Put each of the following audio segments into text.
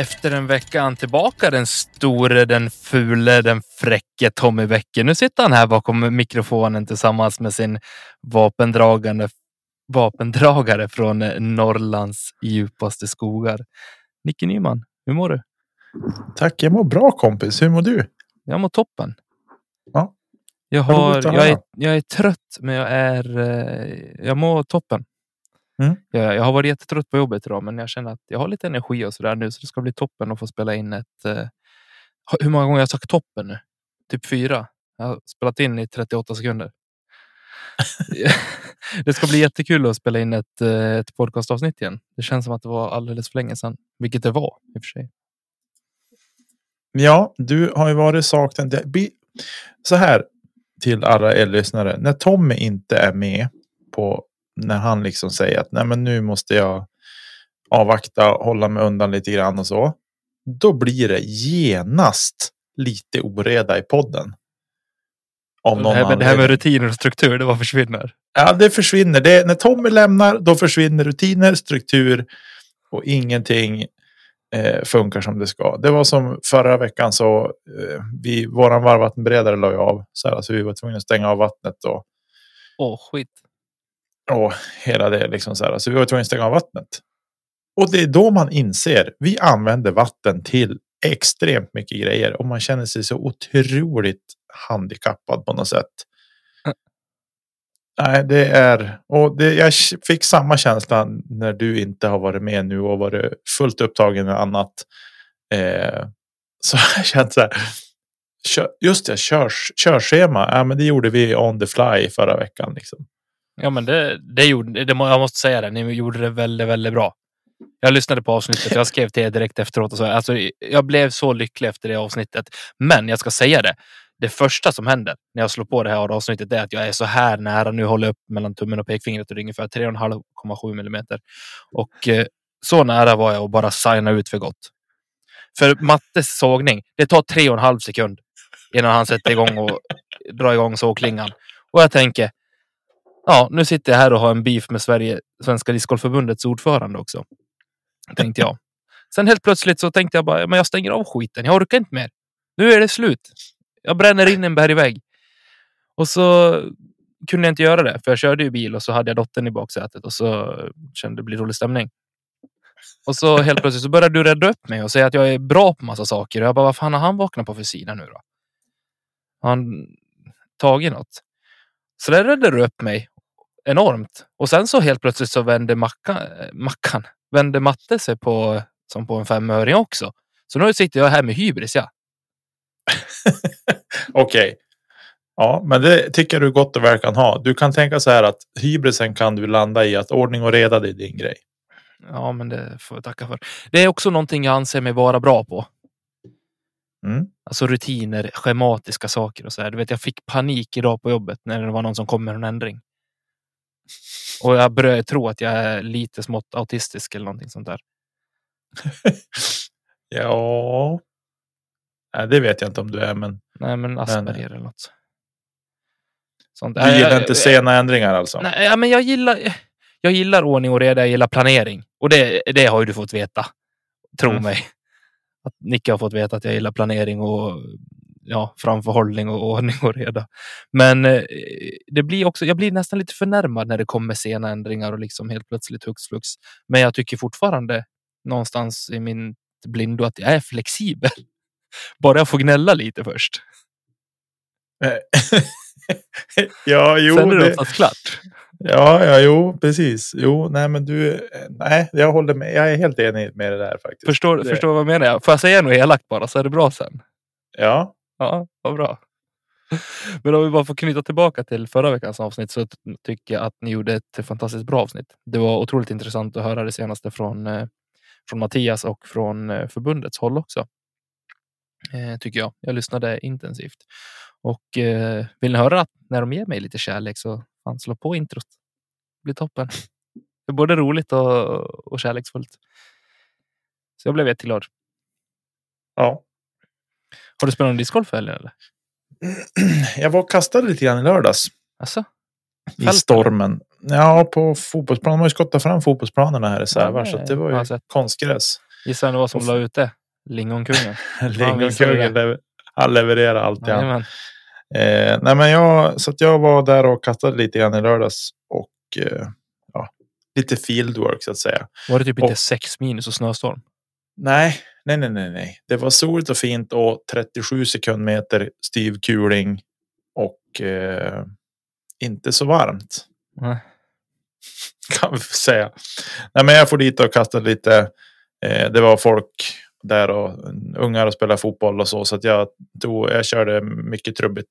Efter en vecka tillbaka den store, den fule, den fräcke Tommy Bäcke. Nu sitter han här bakom mikrofonen tillsammans med sin vapendragande vapendragare från Norrlands djupaste skogar. Nicke Nyman, hur mår du? Tack, jag mår bra kompis. Hur mår du? Jag mår toppen. Ja. Jag, har, jag, är, jag är trött, men jag är. eh, Jag mår toppen. Mm. Jag, jag har varit jättetrött på jobbet idag, men jag känner att jag har lite energi och så där nu, så det ska bli toppen att få spela in ett. eh, Hur många gånger har jag sagt toppen nu? Typ fyra. Jag har spelat in i 38 sekunder. det ska bli jättekul att spela in ett, eh, ett podcastavsnitt igen. Det känns som att det var alldeles för länge sedan, vilket det var i och för sig. Ja, du har ju varit saknad. Så här till alla er lyssnare. När Tommy inte är med på när han liksom säger att nej, men nu måste jag avvakta, hålla mig undan lite grann och så. Då blir det genast lite oreda i podden. Av Det här, med- det här med rutiner och struktur, det bara försvinner. Ja, det försvinner. Det, när Tommy lämnar, då försvinner rutiner, struktur och ingenting eh, funkar som det ska. Det var som förra veckan så eh, vi, våran varmvattenberedare la av så här, alltså vi var tvungna att stänga av vattnet och, Åh, skit. Och hela det liksom så här. Så vi var tvungna att stänga av vattnet. Och det är då man inser vi använder vatten till extremt mycket grejer och man känner sig så otroligt handikappad på något sätt. Mm. Nej, det är och det, jag fick samma känsla när du inte har varit med nu och varit fullt upptagen med annat. Eh, så jag känt så här. Kör, just det, körs, körschema. Ja, men det gjorde vi on the fly förra veckan. Liksom. Ja, men det, det gjorde, det, jag måste säga det, ni gjorde det väldigt, väldigt bra. Jag lyssnade på avsnittet, jag skrev till er direkt efteråt och så. Alltså, jag blev så lycklig efter det avsnittet. Men jag ska säga det. Det första som händer när jag slår på det här avsnittet är att jag är så här nära. Nu håller jag upp mellan tummen och pekfingret och det är ungefär 3,5,7 millimeter. Och eh, så nära var jag att bara signa ut för gott. För Mattes sågning, det tar tre och en halv sekund innan han sätter igång och drar igång sågklingan. Och jag tänker, ja, nu sitter jag här och har en beef med Sverige, Svenska discgolfförbundets ordförande också. Tänkte jag. Sen helt plötsligt så tänkte jag bara, men jag stänger av skiten. Jag orkar inte mer. Nu är det slut. Jag bränner in en bergvägg. Och så kunde jag inte göra det, för jag körde ju bil och så hade jag dottern i baksätet och så kände det bli rolig stämning. Och så helt plötsligt så började du rädda upp mig och säga att jag är bra på massa saker. Och jag bara, vad fan har han vaknat på för sida nu då? Har han tagit något? Så där räddade du upp mig enormt. Och sen så helt plötsligt så vände Mackan, eh, Mackan vände Matte sig på som på en femöring också. Så nu sitter jag här med hybris. Ja. Okej. Ja, men det tycker du gott och väl kan ha. Du kan tänka så här att hybrisen kan du landa i att ordning och reda det är din grej. ja, men det får jag tacka för. Det är också någonting jag anser mig vara bra på. Mm. Alltså rutiner, schematiska saker och så här. Du vet, jag fick panik idag på jobbet när det var någon som kom med en ändring. Och jag började tro att jag är lite smått autistisk eller någonting sånt där. Ja. Nej, det vet jag inte om du är, men Nej, men Asperger eller något. Sånt. du gillar Jag- inte sena ändringar alltså? Nej, ja, men jag gillar, jag gillar ordning och reda, jag gillar planering. Och det, det har ju du fått veta. Tro Mm. mig. Att Nicke har fått veta att jag gillar planering och ja, framförhållning och ordning och reda. Men eh, det blir också, jag blir nästan lite förnärmad när det kommer sena ändringar och liksom helt plötsligt hux flux. Men jag tycker fortfarande någonstans i min blindo att jag är flexibel. Bara jag får gnälla lite först. ja, jo. Sen är det det, klart. Ja, ja, jo, precis. Jo, nej, men du, nej, jag håller med. Jag är helt enig med det där faktiskt. Förstår, det, förstår vad jag menar? Får jag säga något elakt bara så är det bra sen? Ja, Ja, vad bra. Men om vi bara får knyta tillbaka till förra veckans avsnitt så tycker jag att ni gjorde ett fantastiskt bra avsnitt. Det var otroligt intressant att höra det senaste från, eh, från Mattias och från eh, förbundets håll också. Eh, tycker jag. Jag lyssnade intensivt. Och vill ni höra att när de ger mig lite kärlek så fan, slå på introt. Det blir toppen. Det är både roligt och, och kärleksfullt. Så jag blev jätteglad. ja. Har du spelat någon discgolf helgen eller? Jag var och kastade lite grann i lördags. Alltså? I Fält, stormen. Ja, på fotbollsplanen. De har ju skottat fram fotbollsplanerna här i Sävar. Så att det var ju konstgräs. Gissa vem det var som la ut det? Lingonkungen. Lingonkungen, han levererar. Jajamän. Eh, nej, men jag, så jag var där och kastade lite grann i lördags. Och eh, ja, lite fieldwork så att säga. Var det typ inte Och- sex minus och snöstorm? Nej, nej, nej, nej, nej. Det var soligt och fint och 37 sekundmeter styv kuling och eh, inte så varmt Nej. kan vi säga. Nej, men jag får dit och kastade lite. Eh, det var folk där och ungar och spelade fotboll och så. Så att jag, tog, jag körde mycket trubbigt.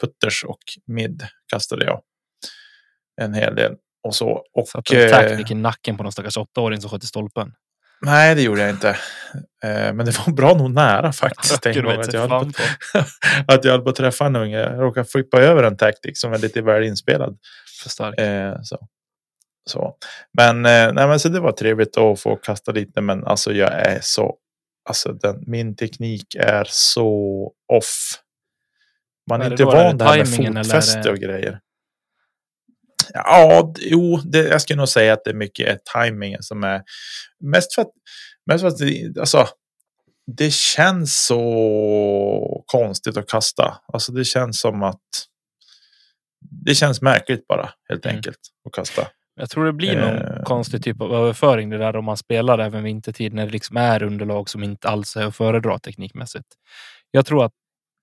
Putters och mid kastade jag. En hel del. Och så. Och, Satt en eh, i nacken på någon stackars åttaåring som sköt i stolpen. Nej, det gjorde jag inte. Eh, men det var bra nog nära faktiskt. Öken gång att jag, höll på, att jag höll på att träffa en unge. Jag råkade flippa över en tactic som är lite väl inspelad. För stark. Eh, så. Så. Men, eh, nej, men så det var trevligt att få kasta lite. Men alltså jag är så. Alltså den, min teknik är så off. Man Är är inte van det här med fotfäste och grejer. Ja, jo, det, jag skulle nog säga att det är mycket är tajmingen som är mest för att, mest för att det, alltså, det känns så konstigt att kasta. Alltså det känns som att det känns märkligt bara helt Mm. enkelt att kasta. Jag tror det blir någon Eh. konstig typ av överföring det där om man spelar även vintertid när det liksom är underlag som inte alls är att föredra teknikmässigt. Jag tror att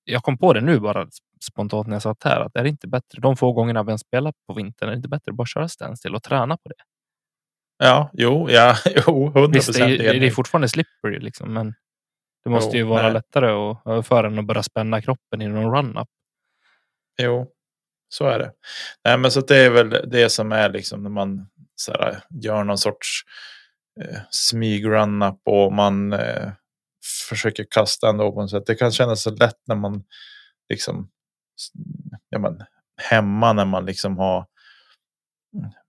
jag kom på det nu bara spontant när jag satt här att är det inte bättre de få gångerna vi har spelat på vintern är det inte bättre att bara köra standstill och träna på det. Ja, jo, ja, jo, hundra Visst, det är, procent det är fortfarande slippery liksom, men det måste Jo, ju vara nej. lättare att överföra än att börja spänna kroppen i någon run-up. Jo, så är det. Nej, men så det är väl det som är liksom när man så här, gör någon sorts eh, smyg-run-up och man eh, försöker kasta ändå på något sätt. Det kan kännas så lätt när man liksom ja, men, hemma när man liksom har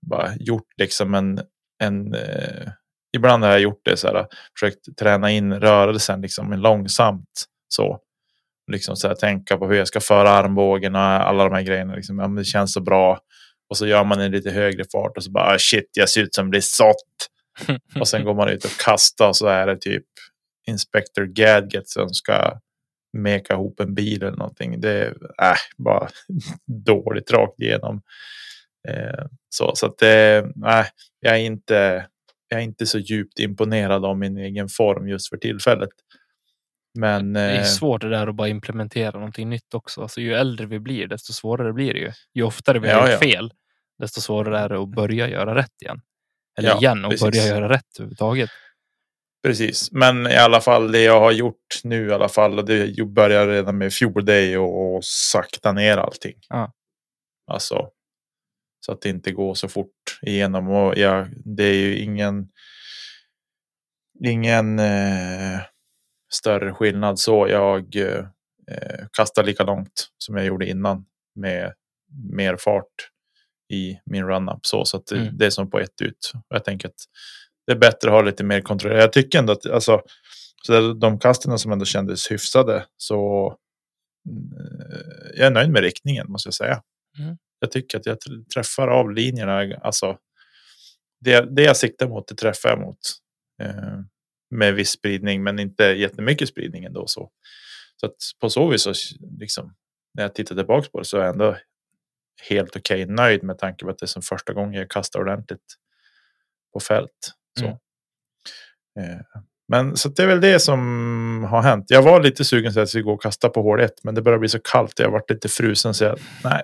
bara gjort liksom en, en eh, ibland har jag gjort det så här, försökt träna in rörelsen liksom långsamt så. Liksom så här, tänka på hur jag ska föra armbågen och alla de här grejerna. Liksom. Ja, det känns så bra. Och så gör man en lite högre fart och så bara ah, shit, jag ser ut som Lisotte. och sen går man ut och kastar och så är det typ Inspector Gadget som ska meka ihop en bil eller någonting. Det är äh, bara dåligt rakt igenom. Eh, så så att nej, jag är inte. Jag är inte så djupt imponerad av min egen form just för tillfället. Men Det är eh, svårt det där att bara implementera någonting nytt också. Alltså, ju äldre vi blir, desto svårare blir det ju. Ju oftare vi Ja, har ja. fel, desto svårare är det att börja göra rätt igen. Eller Ja, igen och precis. börja göra rätt överhuvudtaget. Precis, men i alla fall det jag har gjort nu i alla fall. och Det börjar redan med. Det är ju att sakta ner allting. Ja. Alltså. Så att det inte går så fort igenom. Och jag, det är ju ingen. Ingen eh, större skillnad så. Jag eh, kastar lika långt som jag gjorde innan. Med mer fart i min run-up. Så, så att Mm. det är som på ett ut. Jag tänker att det är bättre att ha lite mer kontroll. Jag tycker ändå att alltså, så där, de kasten som ändå kändes hyfsade så eh, jag är nöjd med riktningen måste jag säga. Mm. Jag tycker att jag tr- träffar av linjerna. Alltså, det, det jag siktar mot, det träffar jag mot. Eh, med viss spridning, men inte jättemycket spridning ändå. Så, så att på så vis, så, liksom, när jag tittar tillbaka på det så är jag ändå helt okej nöjd med tanke på att det är som första gången jag kastar ordentligt på fält. Så. Mm. Eh, men så det är väl det som har hänt. Jag var lite sugen så att jag skulle gå och kasta på hål 1, men det börjar bli så kallt. Jag har varit lite frusen så jag, nej.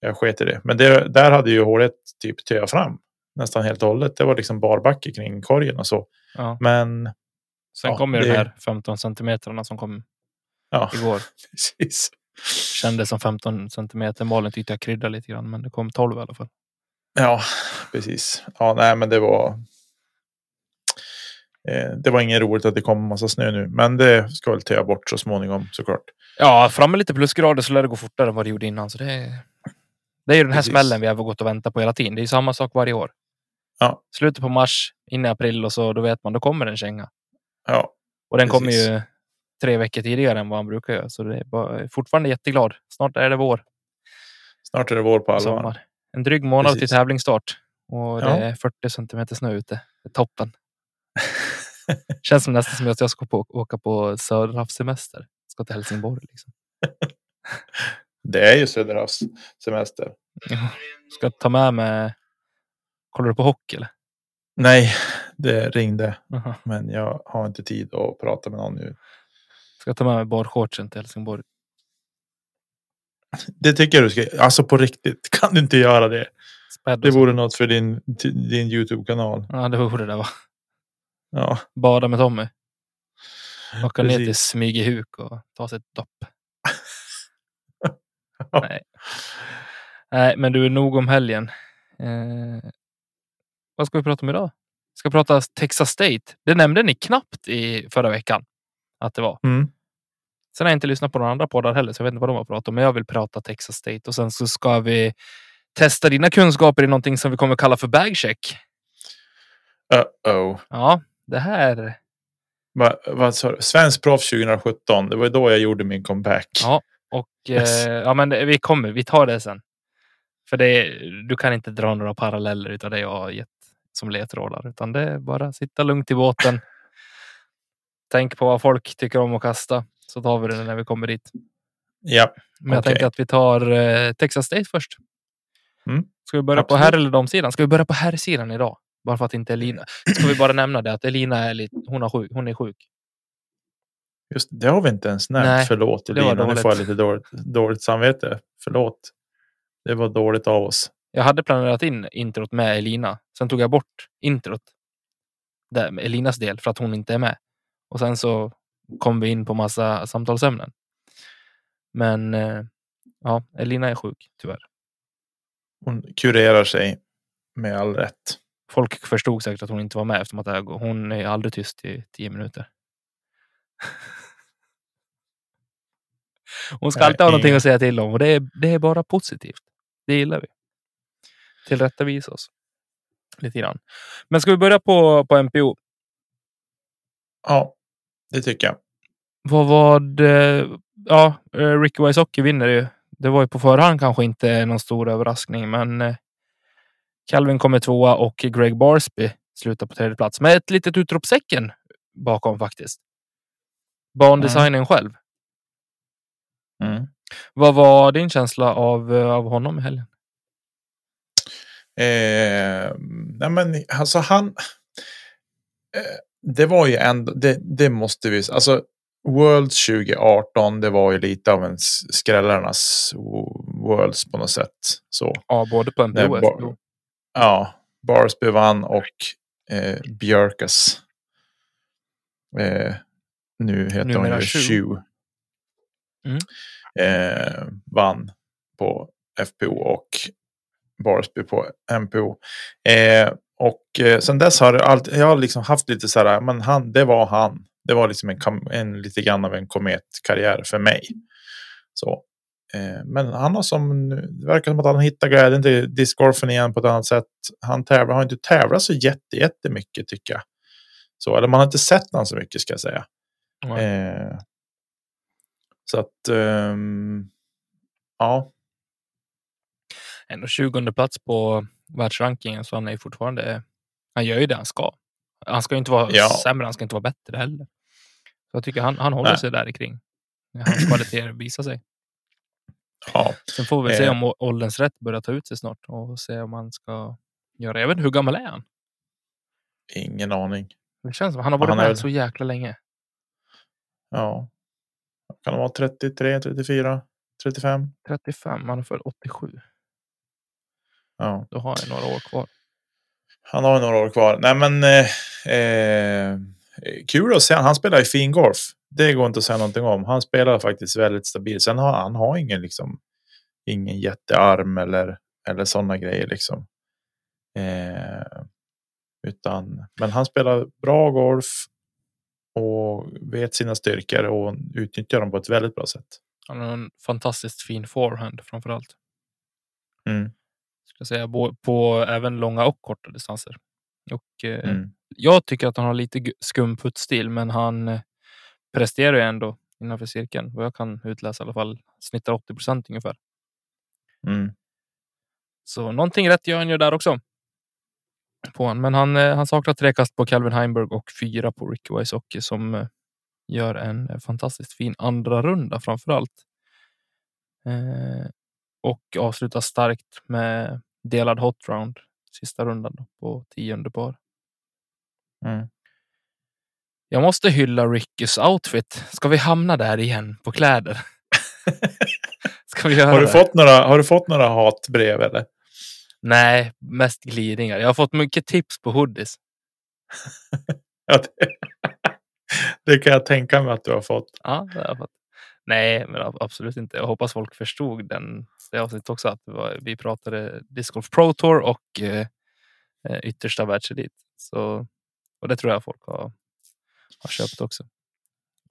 jag sket i det. Men det, där hade ju hålet typ töat fram nästan helt och hållet. Det var liksom barbacke kring korgen och så. Ja. Men Sen Ja, kom ju det- de här 15 centimetrarna som kom ja, igår. precis. Kändes som 15 centimeter. Malin tyckte jag kryddade lite grann, men det kom 12 i alla fall. Ja, precis. Ja, nej, men det var. Eh, det var ingen roligt att det kom en massa snö nu, men det ska väl töa bort så småningom såklart. Ja, fram med lite plusgrader så lär det gå fortare än vad det gjorde innan. Så det, är, det är ju den här Precis. smällen vi har gått och väntat på hela tiden. Det är ju samma sak varje år. Ja. Slutet på mars, in i april och så då vet man, då kommer en känga. Ja, Och den kommer ju tre veckor tidigare än vad han brukar göra. Så det är bara, fortfarande jätteglad. Snart är det vår. snart är det vår på allvar. En dryg månad Precis. till tävlingsstart. Och det Ja. är 40 centimeter snö ute. Det är toppen. Känns som nästan som att jag ska på, åka på söderhavssemester. Ska till Helsingborg. Liksom. Det är ju Söderhavs semester. Ja. Ska ta med mig... Kollar du på hockey eller? Nej, det ringde, Aha. men jag har inte tid att prata med någon nu. Ska jag ta med mig barshortsen till Helsingborg? Det tycker jag du ska. Alltså på riktigt, kan du inte göra det? Spädd Det vore något för din, din Youtube-kanal. Ja, det vore det va. Ja, Bada med Tommy. Åka ner till. Smygehuk och ta sig ett dopp. Ja. Nej. Nej, men du, nog om helgen. Eh, vad ska vi prata om idag? Vi ska prata Texas State. Det nämnde ni knappt i förra veckan att det var. mm. Sen har jag inte lyssnat på några andra poddar heller, så jag vet inte vad de har pratat om. Men jag vill prata Texas State och sen så ska vi testa dina kunskaper i någonting som vi kommer kalla för bagcheck. Uh-oh. Ja, det här. Va, sa du? Svensk proffs 2017. Det var då jag gjorde min comeback. Ja, och Yes. eh, ja, men vi kommer. Vi tar det sen. För det, du kan inte dra några paralleller utav det jag har gett som ledtrådar, utan det är bara sitta lugnt i båten. Tänk på vad folk tycker om att kasta, så tar vi det när vi kommer dit. Ja, Men jag Okej. tänkte att vi tar eh, Texas State först. Mm. Ska vi börja på Absolut. herr eller damsidan? Ska vi börja på herrsidan idag? Bara för att inte Elina. Ska vi bara nämna det att Elina är lite, hon, har sjuk, hon är sjuk. just det har vi inte ens nämnt. Nej, Förlåt Elina, nu får jag lite dåligt, dåligt samvete. Förlåt. Det var dåligt av oss. Jag hade planerat in introt med Elina. Sen tog jag bort introt. Där, med Elinas del för att hon inte är med. Och sen så kom vi in på massa samtalsämnen. Men eh, ja, Elina är sjuk tyvärr. Hon kurerar sig med all rätt. Folk förstod säkert att hon inte var med eftersom att jag- hon är aldrig tyst i tio minuter. Hon ska alltid ha någonting att säga till om och det är, det är bara positivt. Det gillar vi. Tillrättavisa oss. Lite grann. Men ska vi börja på, på MPO? Ja, det tycker jag. Vad var det? Ja, eh, Ricky Wysocki vinner ju. Det var ju på förhand kanske inte någon stor överraskning, men eh, Calvin kommer tvåa och Greg Barsby slutar på tredje plats med ett litet utropstecken bakom faktiskt. Bandesignen själv. Mm. Vad var din känsla av, eh, av honom i helgen? Eh, nej men alltså han. Eh, det var ju ändå, det, det måste vi, alltså Worlds 2018, det var ju lite av en skrällarnas wo- Worlds på något sätt. Så. Ja, både på Nej, och FPO. Ja, Barsby vann och eh, Björkas. Eh, nu heter hon Numera ju Shu. Mm. Eh, vann på FPO och Barsby på MPO. Eh, och eh, sen dess har alltid, jag har liksom haft lite så här, men han, det var han. Det var liksom en, en lite grann av en kometkarriär för mig. Så. Eh, men han har som, det verkar som att han hittar glädjen till discgolfen igen på ett annat sätt. Han tävlar, har inte tävlat så jätte, jättemycket tycker jag. Så, eller man har inte sett honom så mycket ska jag säga. Eh, så att, ehm, ja, Ändå 20 plats på världsrankingen, så han är fortfarande... Han gör ju det han ska. Han ska inte vara Ja. sämre, han ska inte vara bättre heller. Så jag tycker han, han håller Nej. sig där kring. Hans kvaliteter visar sig. Ja. Sen får vi se Eh. om ålderns rätt börjar ta ut sig snart och se om han ska göra... Jag vet inte, hur gammal är han? ingen aning. Det känns som han har varit Han är med väl- så jäkla länge. Ja. Kan det vara 33, 34, 35? 35, han är född 87. Ja. Då har han några år kvar. Han har några år kvar. Nej, men eh, eh, kul att se. Han spelar i fin golf. Det går inte att säga någonting om. Han spelar faktiskt väldigt stabilt. Sen har han har ingen liksom ingen jättearm eller eller sådana grejer liksom. Eh, utan, men han spelar bra golf och vet sina styrkor och utnyttjar dem på ett väldigt bra sätt. Han har en fantastiskt fin forehand framför allt. Mm. Ska säga, på, på även långa och korta distanser. Och, eh, Mm. Jag tycker att han har lite skum puttstil, men han eh, presterar ju ändå innanför cirkeln. Vad jag kan utläsa i alla fall. Snittar 80 procent ungefär. Mm. Så någonting rätt gör han ju där också. På han. Men han, eh, han saknar tre kast på Calvin Heimberg och fyra på Ricky Wysocki som eh, gör en eh, fantastiskt fin andra runda framför allt. Eh, och avslutar starkt med delad hot round sista rundan då, på tionde par. Mm. Jag måste hylla Rickys outfit. Ska vi hamna där igen på kläder? Ska vi göra Har du det? fått några? Har du fått några hatbrev eller? Nej, mest glidningar. Jag har fått mycket tips på hoodies. Ja, det, det kan jag tänka mig att du har fått. Ja, det har jag fått. Nej, men ab- absolut inte. Jag hoppas folk förstod den det avsnittet också. Att var, vi pratade Disc Golf Pro Tour och eh, eh, yttersta världselit. Så, och det tror jag folk har, har köpt också.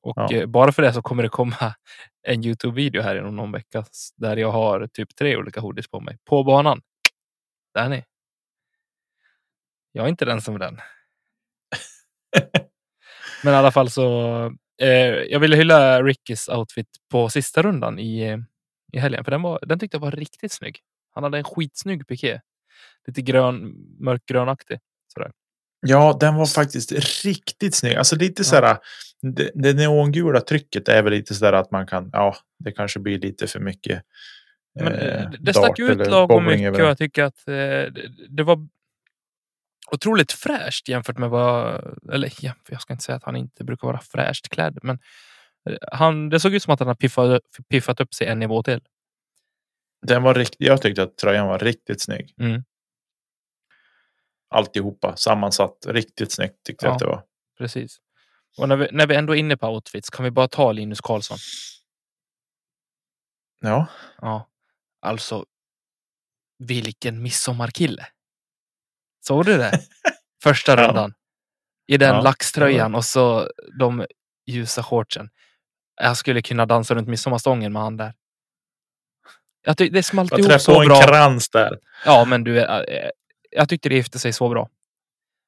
Och Ja. eh, bara för det så kommer det komma en Youtube-video här inom någon vecka där jag har typ tre olika hoodies på mig på banan. Där är ni. Jag är inte den som är den. Men i alla fall så. Eh, jag ville hylla Rickys outfit på sista rundan i, i helgen, för den, var, den tyckte jag var riktigt snygg. Han hade en skitsnygg piké. Lite grön, mörkgrönaktig. Sådär. Ja, den var faktiskt riktigt snygg. Alltså lite så här. Det, det neongula trycket är väl lite så där att man kan. Ja, det kanske blir lite för mycket. Men eh, det stack ut lagom mycket och jag tycker att eh, det, det var otroligt fräscht jämfört med vad, eller ja, jag ska inte säga att han inte brukar vara fräscht klädd, men eh, han, det såg ut som att han har piffat, piffat upp sig en nivå till. Den var riktigt. Jag tyckte att tröjan var riktigt snygg. Mm. Alltihopa sammansatt. Riktigt snyggt tyckte jag Ja. att det var. Precis. Och när vi, när vi ändå är inne på outfits kan vi bara ta Linus Karlsson. Ja, Ja, alltså. Vilken midsommarkille. Såg du det? Första Ja. rundan. I den Ja. laxtröjan och så de ljusa shortsen. Jag skulle kunna dansa runt midsommarstången med han där. Jag det smalt jag ihop träffade så på en bra. krans där. Ja, men du, äh, jag tyckte det gifte sig så bra.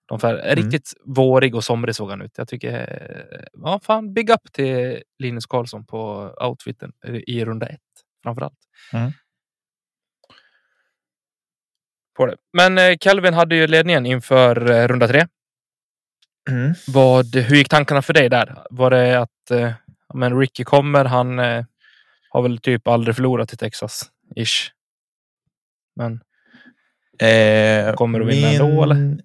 De fär, Mm. Riktigt vårig och somrig såg han ut. Jag tycker, ja fan, big up till Linus Karlsson på outfiten i runda ett framförallt. Mm. På det. Men eh, Calvin hade ju ledningen inför eh, runda tre. Mm. Vad, hur gick tankarna för dig där? Var det att eh, men Ricky kommer, han har väl typ aldrig förlorat i Texas, ish. Men Eh, Kommer du vinna ändå, eller?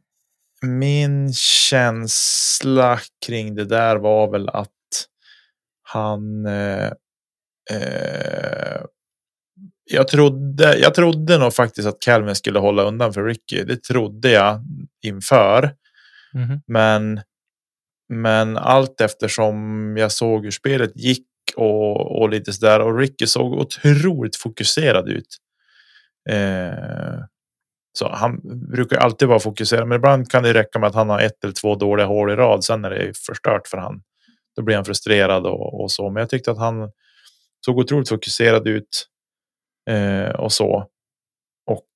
Min känsla kring det där var väl att han. Eh, eh, jag, trodde, jag trodde nog faktiskt att Calvin skulle hålla undan för Ricky. Det trodde jag inför. mhm. Men, men allt eftersom jag såg hur spelet gick och, och lite sådär och Ricky såg otroligt fokuserad ut. Eh, så han brukar alltid vara fokuserad, men ibland kan det räcka med att han har ett eller två dåliga hål i rad. Sen är det förstört för han. Då blir han frustrerad och, och så. Men jag tyckte att han såg otroligt fokuserad ut eh, och så. Och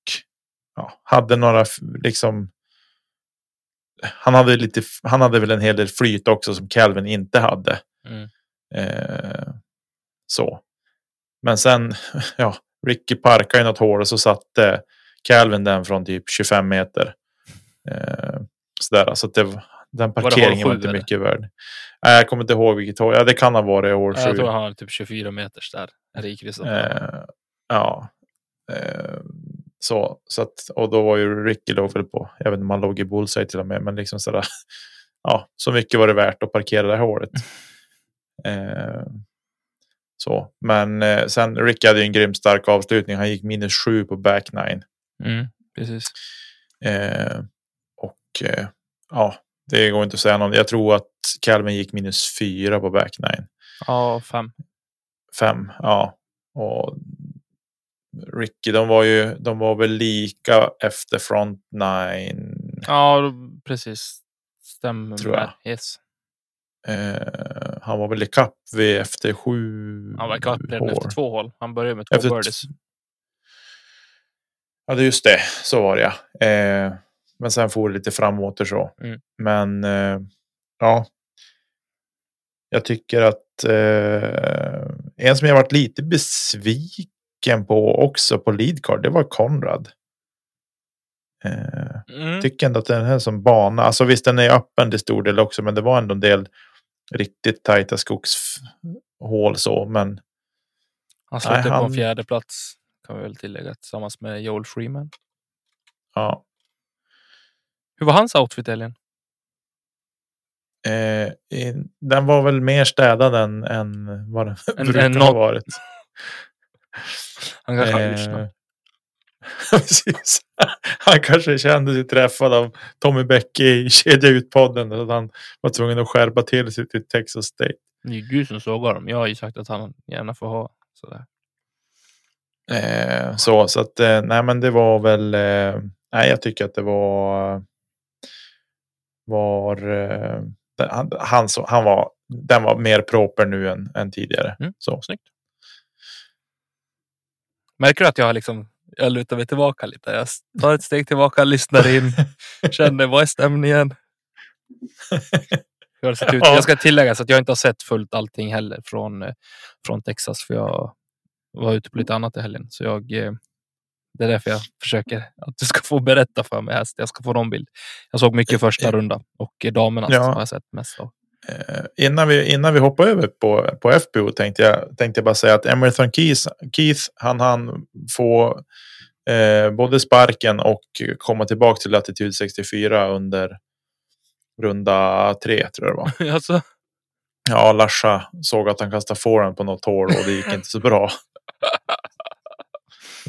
ja, hade några liksom. Han hade lite. Han hade väl en hel del flyt också som Calvin inte hade. Mm. Eh, så. Men sen, ja, Ricky parkade i något hål och så satte Calvin den från typ 25 meter. Eh, sådär, så att det, var- den Var parkeringen var sju, inte eller? mycket värd. Nej, jag kommer inte ihåg vilket hål. Ja, det kan ha varit hål Ja, Jag 7. tror han har typ 24 meters där. Är i krysset. Eh, ja. Eh, så, så att, och då var ju Ricky låg väl på, jag vet inte om han låg i bullseye till och med, men liksom sådär. Ja, så mycket var det värt att parkera det här hålet. Eh, så, men eh, sen Ricky hade ju en grymt stark avslutning. Han gick minus sju på back nine. Mm. Precis. Eh, och eh, ja, det går inte att säga något. Jag tror att Calvin gick minus fyra på back nine. Ja, fem. Fem, ja. Och Ricky, de var ju, de var väl lika efter front nine. Ja, precis. Stämmer. Tror jag. Yes. Eh, han var väl i kapp vid efter sju Han var ikapp redan efter två hål. Han började med två Efter birdies. Ja, just det. Så var det ja. Eh, men sen får det lite framåt och så. Mm. Men eh, ja. Jag tycker att eh, en som jag varit lite besviken på också på leadcard, det var Konrad. Eh, Mm. tycker ändå att den här som bana, alltså visst den är öppen till stor del också, men det var ändå en del riktigt tajta skogshål så, men Han slutade Nej, på en fjärde plats kan vi väl tillägga tillsammans med Joel Freeman. ja. Hur var hans outfit Elin? Eh, den var väl mer städad än, än vad den Än- brukar än ha varit. Han kanske Eh. Precis. Han kanske kände sig träffad av Tommy Bäcke i Kedja ut-podden. Så han var tvungen att skärpa till sig till Texas State. Det är ju du som sågar dem. Jag har ju sagt att han gärna får ha sådär. Eh, så så att eh, nej, men det var väl. Eh, nej, jag tycker att det var. Var. Eh, han, han, han var. Den var mer proper nu än, än tidigare. Mm. Så. Snyggt. Märker du att jag har liksom jag lutar mig tillbaka lite. Jag tar ett steg tillbaka, lyssnar in, känner vad är stämningen? Hur har det sett ut? Ja. Jag ska tillägga så att jag inte har sett fullt allting heller från, eh, från Texas för jag var ute på lite annat i helgen. Så jag, eh, det är därför jag försöker att du ska få berätta för mig. att Jag ska få någon bild. Jag såg mycket första runda och eh, damernas Ja. har jag sett mest av. Eh, innan, vi, innan vi hoppar över på, på FPO tänkte jag, tänkte jag bara säga att Emerson Keith, Keith han han få eh, både sparken och komma tillbaka till Latitude 64 under runda tre tror jag det var. alltså, Ja, Larsa såg att han kastade forehand på något hål och det gick inte så bra.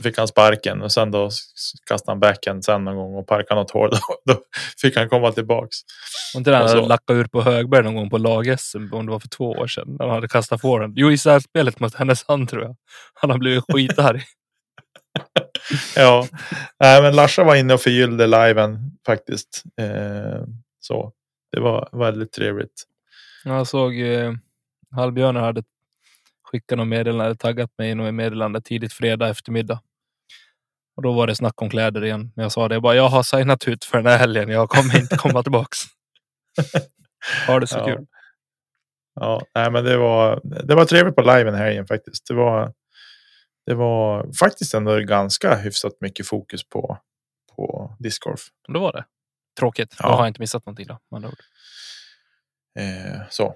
Fick han sparken och sen då kastade han backhand sen någon gång och parkade något hål. Då, då fick han komma tillbaks. Var inte han hade lackat ur på Högberg någon gång på lag-SM om det var för två år sedan? När han hade kastat forehand. Jo, i särspelet mot Härnösand tror jag. Han har blivit skitarg. Ja, Nej, men Larsa var inne och förgyllde liven faktiskt. Eh, så det var väldigt trevligt. Jag såg eh, Hallbjörnar hade skickat något meddelande, taggat mig i något meddelande tidigt fredag eftermiddag. Och då var det snack om kläder igen. Men jag sa det jag bara, jag har signat ut för den här helgen. Jag kommer inte komma tillbaks. Ha det så Ja. kul. Ja, nej, men det var, det var trevligt på liven här igen faktiskt. Det var, det var faktiskt ändå ganska hyfsat mycket fokus på, på discgolf. Då var det. Tråkigt. Ja. Då har jag inte missat någonting då. med andra ord. Eh, så.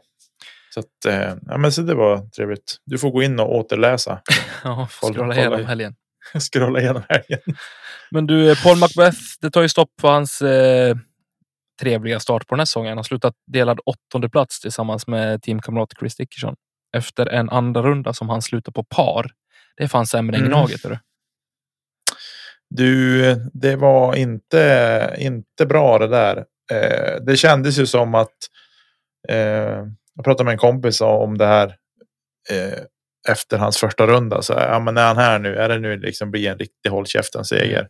Så, att, eh, ja, men så det var trevligt. Du får gå in och återläsa. Ja, scrolla igenom helgen. Scrolla igenom helgen. Men du, eh, Paul Macbeth, det tar ju stopp på hans eh, trevliga start på den här säsongen. Han har slutat delad åttonde plats tillsammans med teamkamrat Chris Dickerson efter en andra runda som han slutade på par. Det är fan sämre än Mm. Gnaget. det? Du, det var inte, inte bra det där. Eh, det kändes ju som att eh, jag pratade med en kompis om det här eh, efter hans första runda. Så, ja, men är han här nu? Är det nu liksom blir en riktig håll käften seger?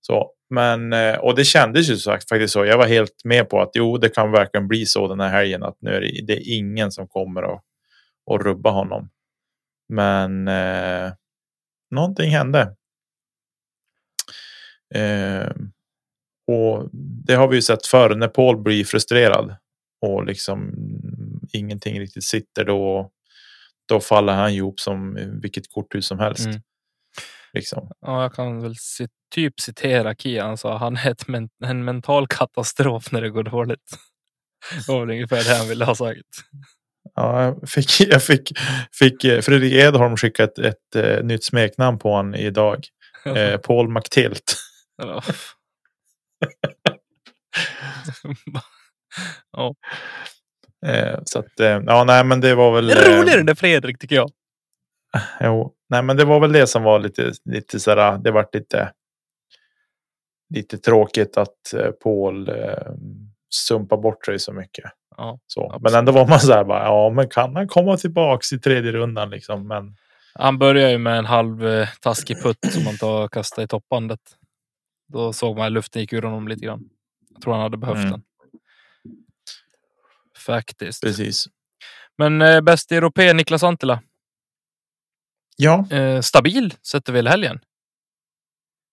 Så, men, eh, och det kändes ju sagt, faktiskt så. Jag var helt med på att jo, det kan verkligen bli så den här helgen att nu är det, det är ingen som kommer och, och rubba honom. Men eh, någonting hände. Eh, och det har vi ju sett förr när Paul blir frustrerad och liksom ingenting riktigt sitter då. Då faller han ihop som vilket korthus som helst. Mm. Liksom. Ja, jag kan väl typ citera Kia. Han sa han är ett men en mental katastrof när det går dåligt. Det var väl ungefär det han ville ha sagt. Ja, jag fick, jag fick, fick eh, Fredrik Edholm skicka ett, ett, eh, nytt smeknamn på honom idag. Eh, Paul McTilt. Ja. ja. Eh, så att, eh, ja, nej, men det var väl. Är eh, roligare än Fredrik tycker jag. Jo, nej, men det var väl det som var lite, lite sådär. Det vart lite. lite tråkigt att Paul sumpar bort sig så mycket. Ja, Så. Absolut. Men ändå var man så här bara, ja men kan han komma tillbaks i tredje rundan liksom? Men Han börjar ju med en halv eh, taskig putt som han tar och kastar i toppbandet. Då såg man att luften gick ur honom lite grann. Jag tror han hade behövt Mm. den. Faktiskt. precis. Men eh, bäst europé Niklas Antila. Ja, Eh, stabil sätter väl helgen.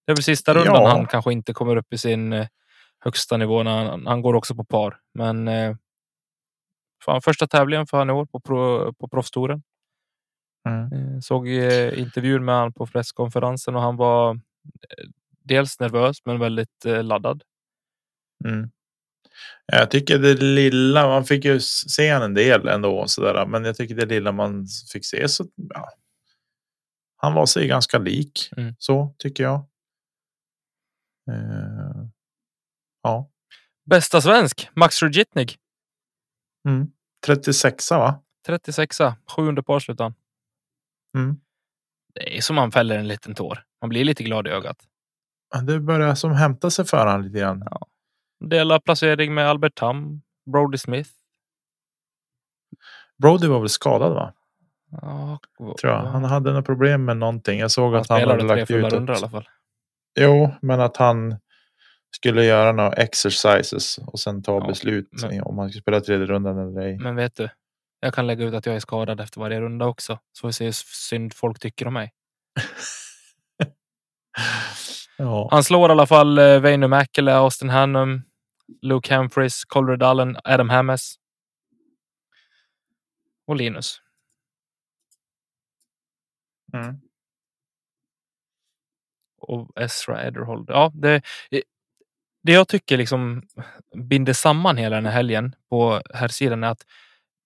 Det är väl sista rundan Ja. han kanske inte kommer upp i sin eh, högsta nivå. När han, han går också på par. Men eh, fan, första tävlingen för han i år på, pro, på proffstouren. mm. Eh, Såg eh, intervjun med han på presskonferensen och han var eh, dels nervös men väldigt laddad. Mm. Jag tycker det lilla, man fick ju se en del ändå sådär, men jag tycker det lilla man fick se så ja. Han var sig ganska lik Mm. så tycker jag. Eh, ja, Bästa svensk, Max Rujitnig. mm. 36 va? 36 700 par slutade han. Mm. Det är som man fäller en liten tår. Man blir lite glad i ögat. Ja, Det börjar som hämta sig för han lite grann. Delar placering med Albert Tam, Brody Smith. Brody var väl skadad va? Ja, Tror jag. Han hade något problem med någonting. Jag såg han att han hade lagt ut. rundor i Att, alla fall. jo, men att han skulle göra några exercises och sen ta Ja, beslut men- om han skulle spela tredje rundan eller ej. Men vet du, jag kan lägga ut att jag är skadad efter varje runda också. Så vi se hur synd folk tycker om mig. Ja. Han slår i alla fall eh, Väinö Mäkelä, Austin Hannum, Luke Humphries, Colred Allen, Adam Hammes. Och Linus. Mm. och Ezra Ederhold. Ja, det, det jag tycker liksom binder samman hela den här helgen på här sidan är att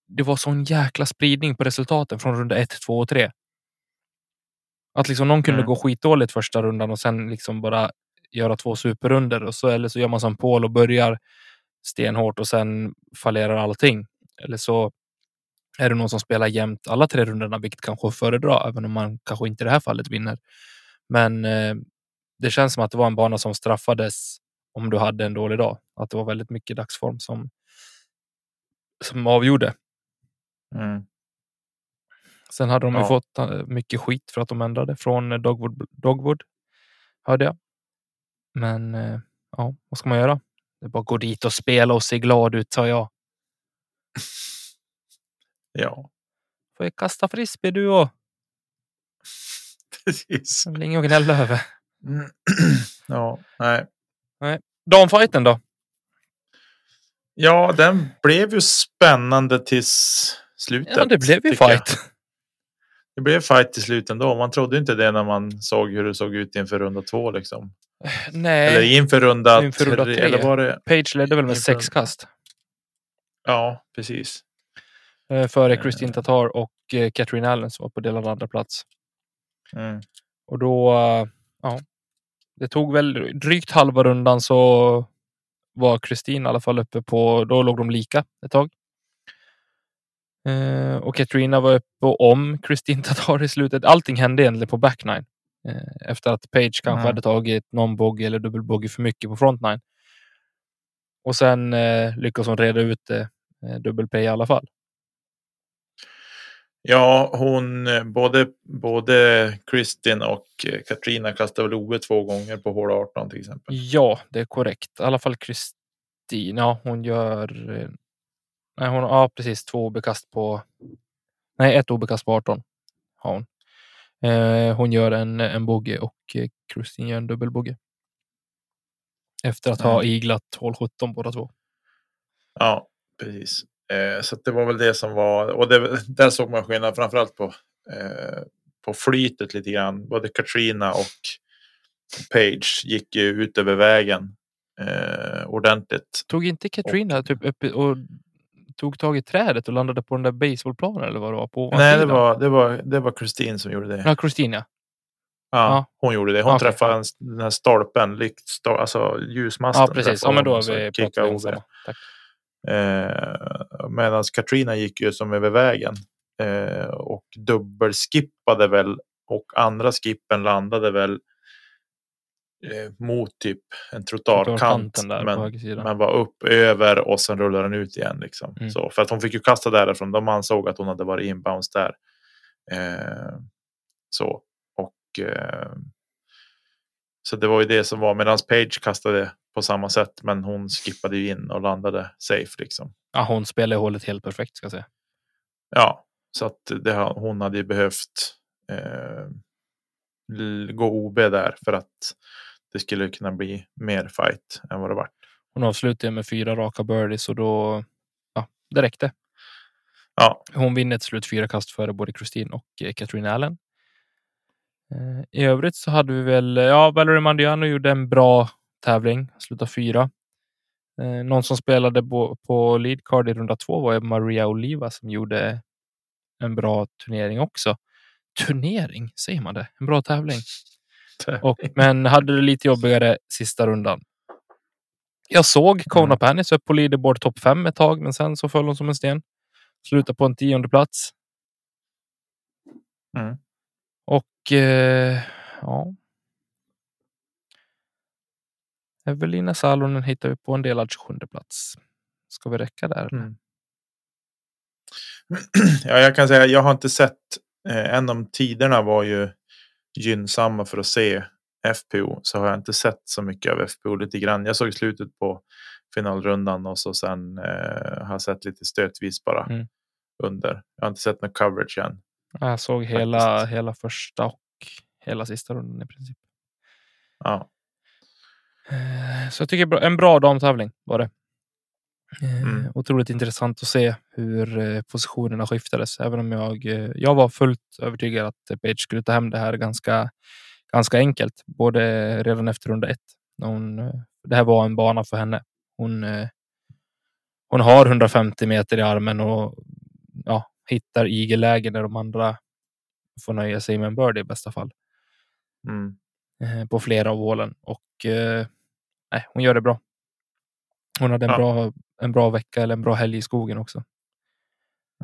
det var sån jäkla spridning på resultaten från runda 1, 2 och 3. Att liksom någon kunde Mm. gå skitdåligt första rundan och sen liksom bara göra två superrunder och så eller så gör man som Paul och börjar stenhårt och sen fallerar allting. Eller så är det någon som spelar jämnt alla tre rundorna, vilket kanske är att föredra, även om man kanske inte i det här fallet vinner. Men eh, det känns som att det var en bana som straffades om du hade en dålig dag. Att det var väldigt mycket dagsform som, som avgjorde. Mm. Sen hade de ju Ja. fått eh, mycket skit för att de ändrade från Dogwood, Dogwood hörde jag. Men eh, ja, vad ska man göra? Det är bara att gå dit och spela och se glad ut, sa jag. Ja, Får jag kasta frisbee du och? precis. Det väl inget att gnälla över. Mm. ja, nej. Damfighten då? Ja, den blev ju spännande tills slutet. Ja, det blev ju fight. Det blev fight till slut ändå. Man trodde inte det när man såg hur det såg ut inför runda två liksom. Nej, Eller inför runda, Inför runda tre. Eller var det? Page ledde väl med Inför- sex kast. Ja, precis. Eh, före Eh. Christine Tatar och eh, Catherine Allen som var på delad andra plats. Mm. Och då, ja, det tog väl drygt halva rundan så var Kristin i alla fall uppe på, då låg de lika ett tag. Eh, och Katrina var uppe om Kristin Tatar i slutet. Allting hände egentligen på back nine. Eh, efter att Page kanske Mm. hade tagit någon bogey eller dubbelbogey för mycket på front nine. Och sen eh, lyckas hon reda ut det, eh, dubbelpay i alla fall. Ja, hon eh, både, både Kristin och eh, Katrina kastade väl OE två gånger på hål 18 till exempel. Ja, det är korrekt. I alla fall Kristin. Ja, hon gör... Nej, hon ja, precis två obekast på... Nej, ett obekast på 18 har hon. Eh, hon gör en, en bogey och eh, Kristin gör en dubbelbogey. Efter att ha iglat hål 17 båda två. Ja, precis. Eh, så det var väl det som var och det, där såg man skillnad framförallt på eh, på flytet lite grann. Både Katrina och Page gick ju ut över vägen eh, ordentligt. Tog inte Katrina typ upp och tog tag i trädet och landade på den där baseballplanen eller vad det var? På Nej, det var, det var, det var Kristin som gjorde det. Ja, Kristin ja. Ja, ja. Hon gjorde det. Hon Okej, träffade en, den här stolpen, lykt, stol, alltså ljusmasten. Ja, precis. Ja, men då är vi vi om. Tack. Eh, Medan Katrina gick ju som över vägen eh, och dubbelskippade väl och andra skippen landade väl eh, mot typ en trottoarkant. Men, men var upp över och sen rullade den ut igen. Liksom. Mm. Så, för att hon fick ju kasta därifrån. De ansåg att hon hade varit inbounds där. Eh, så. Och eh, så det var ju det som var medan Page kastade på samma sätt. Men hon skippade ju in och landade safe liksom. Ja, hon spelar hålet helt perfekt ska jag säga. Ja, så att det, hon hade ju behövt eh, gå OB där för att det skulle kunna bli mer fight än vad det var. Hon avslutar med fyra raka birdies och då, ja, det räckte. Ja, Hon vinner till slut fyra kast före både Christine och eh, Katrin Allen. Eh, I övrigt så hade vi väl, ja, Valerie Mandiano gjorde en bra tävling, slutade fyra. Eh, någon som spelade på, på lead card i runda två var Maria Oliva som gjorde en bra turnering också. Turnering, säger man det? En bra tävling. Och, men hade det lite jobbigare sista rundan. Jag såg Kona Mm. Panis upp på leaderboard topp fem ett tag, men sen så föll hon som en sten. Slutade på en tionde plats. Mm. Och eh, ja. Evelina Salonen hittar vi på en delad 27 plats. Ska vi räcka där? Mm. ja, jag kan säga jag har inte sett. Eh, en av tiderna var ju gynnsamma för att se FPO. Så har jag inte sett så mycket av FPO lite grann. Jag såg slutet på finalrundan och så sen eh, har jag sett lite stötvis bara Mm. under. Jag har inte sett någon coverage än. Jag såg hela, Faktiskt. hela första och hela sista rundan i princip. Ja, Eh, Så jag tycker en bra damtävling var det. Eh, Mm. Otroligt intressant att se hur eh, positionerna skiftades. Även om jag, eh, jag var fullt övertygad att Page skulle ta hem det här ganska, ganska enkelt. Både redan efter runda ett. Hon, det här var en bana för henne. Hon, hon har 150 meter i armen och ja, hittar igelläge när de andra får nöja sig med en birdie i bästa fall mm. på flera av hålen och nej, hon gör det bra. Hon hade en, Ja. bra, en bra vecka eller en bra helg i skogen också.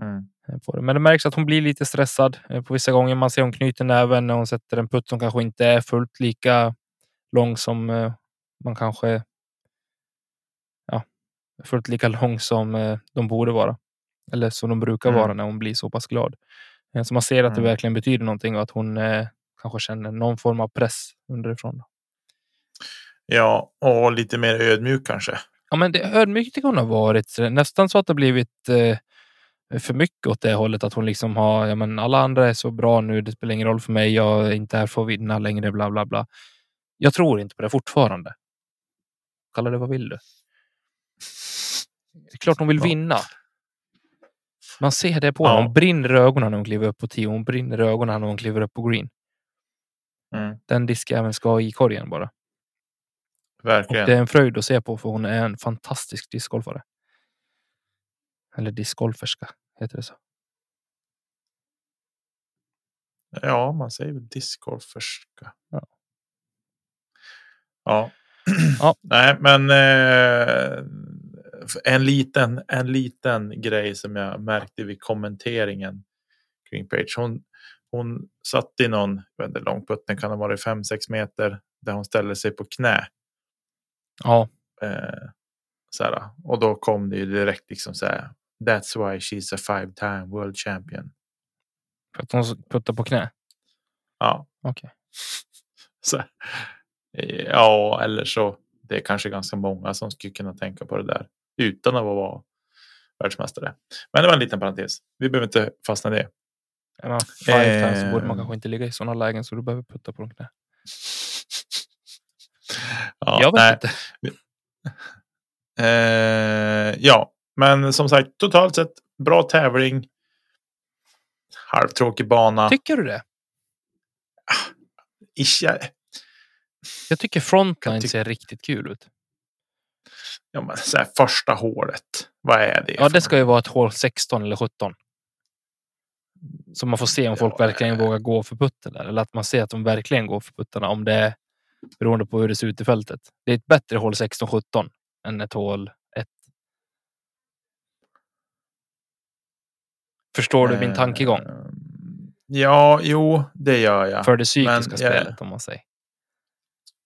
Mm. eh. Men det märks att hon blir lite stressad eh, på vissa gånger. Man ser hon knyter näven när hon sätter en putt som kanske inte är fullt lika lång som eh, man kanske. Ja, fullt lika lång som de borde vara. Eller som de brukar Mm. vara när hon blir så pass glad. Så man ser att det Mm. verkligen betyder någonting och att hon kanske känner någon form av press underifrån. Ja, och lite mer ödmjuk kanske. Ja, men det ödmjukt tycker hon har varit. Nästan så att det blivit eh, för mycket åt det hållet. Att hon liksom har, ja men alla andra är så bra nu. Det spelar ingen roll för mig. Jag är inte här för att vinna längre, bla bla bla. Jag tror inte på det fortfarande. Kalla det vad vill du? Det är klart hon vill vinna. Man ser det på Ja. henne. Hon brinner i ögonen när hon kliver upp på tio. Hon brinner i ögonen när hon kliver upp på green. Mm. Den diskjäveln ska i korgen bara. Och Verkligen. det är en fröjd att se på för hon är en fantastisk discgolfare. Eller discgolferska, heter det så? Ja, man säger discgolferska. Ja. Ja. Ja. Nej, men eh, en liten, en liten grej som jag märkte vid kommenteringen kring Page. Hon, hon satt i någon, långputten kan ha varit 5-6 meter där hon ställde sig på knä. Ja, Eh, så här, och då kom det ju direkt liksom så här. That's why she's a five time world champion. för att hon puttar på knä. Ja, Okej. Så, eh, ja, eller så. Det är kanske ganska många som skulle kunna tänka på det där utan att vara världsmästare. Men det var en liten parentes. Vi behöver inte fastna i det. Man five times så borde man Eh. kanske inte ligga i sådana lägen så du behöver putta på de knä. Ja, jag vet nej. inte. Eh, ja, men som sagt totalt sett bra tävling. Halvtråkig bana. Tycker du det? Ish, jag- Jag tycker frontline tyck- ser riktigt kul ut. ja, men så här, första hålet. Vad är det? Ja, det ska ju vara ett hål 16 eller 17. Så man får se om Ja, folk verkligen eh. vågar gå för putten där. Eller att man ser att de verkligen går för puttarna. Om det är beroende på hur det ser ut i fältet. Det är ett bättre hål 16-17 än ett hål 1. Förstår du min tankegång? Eh, Ja, jo, det gör jag. För det psykiska men jag- spelet om man säger.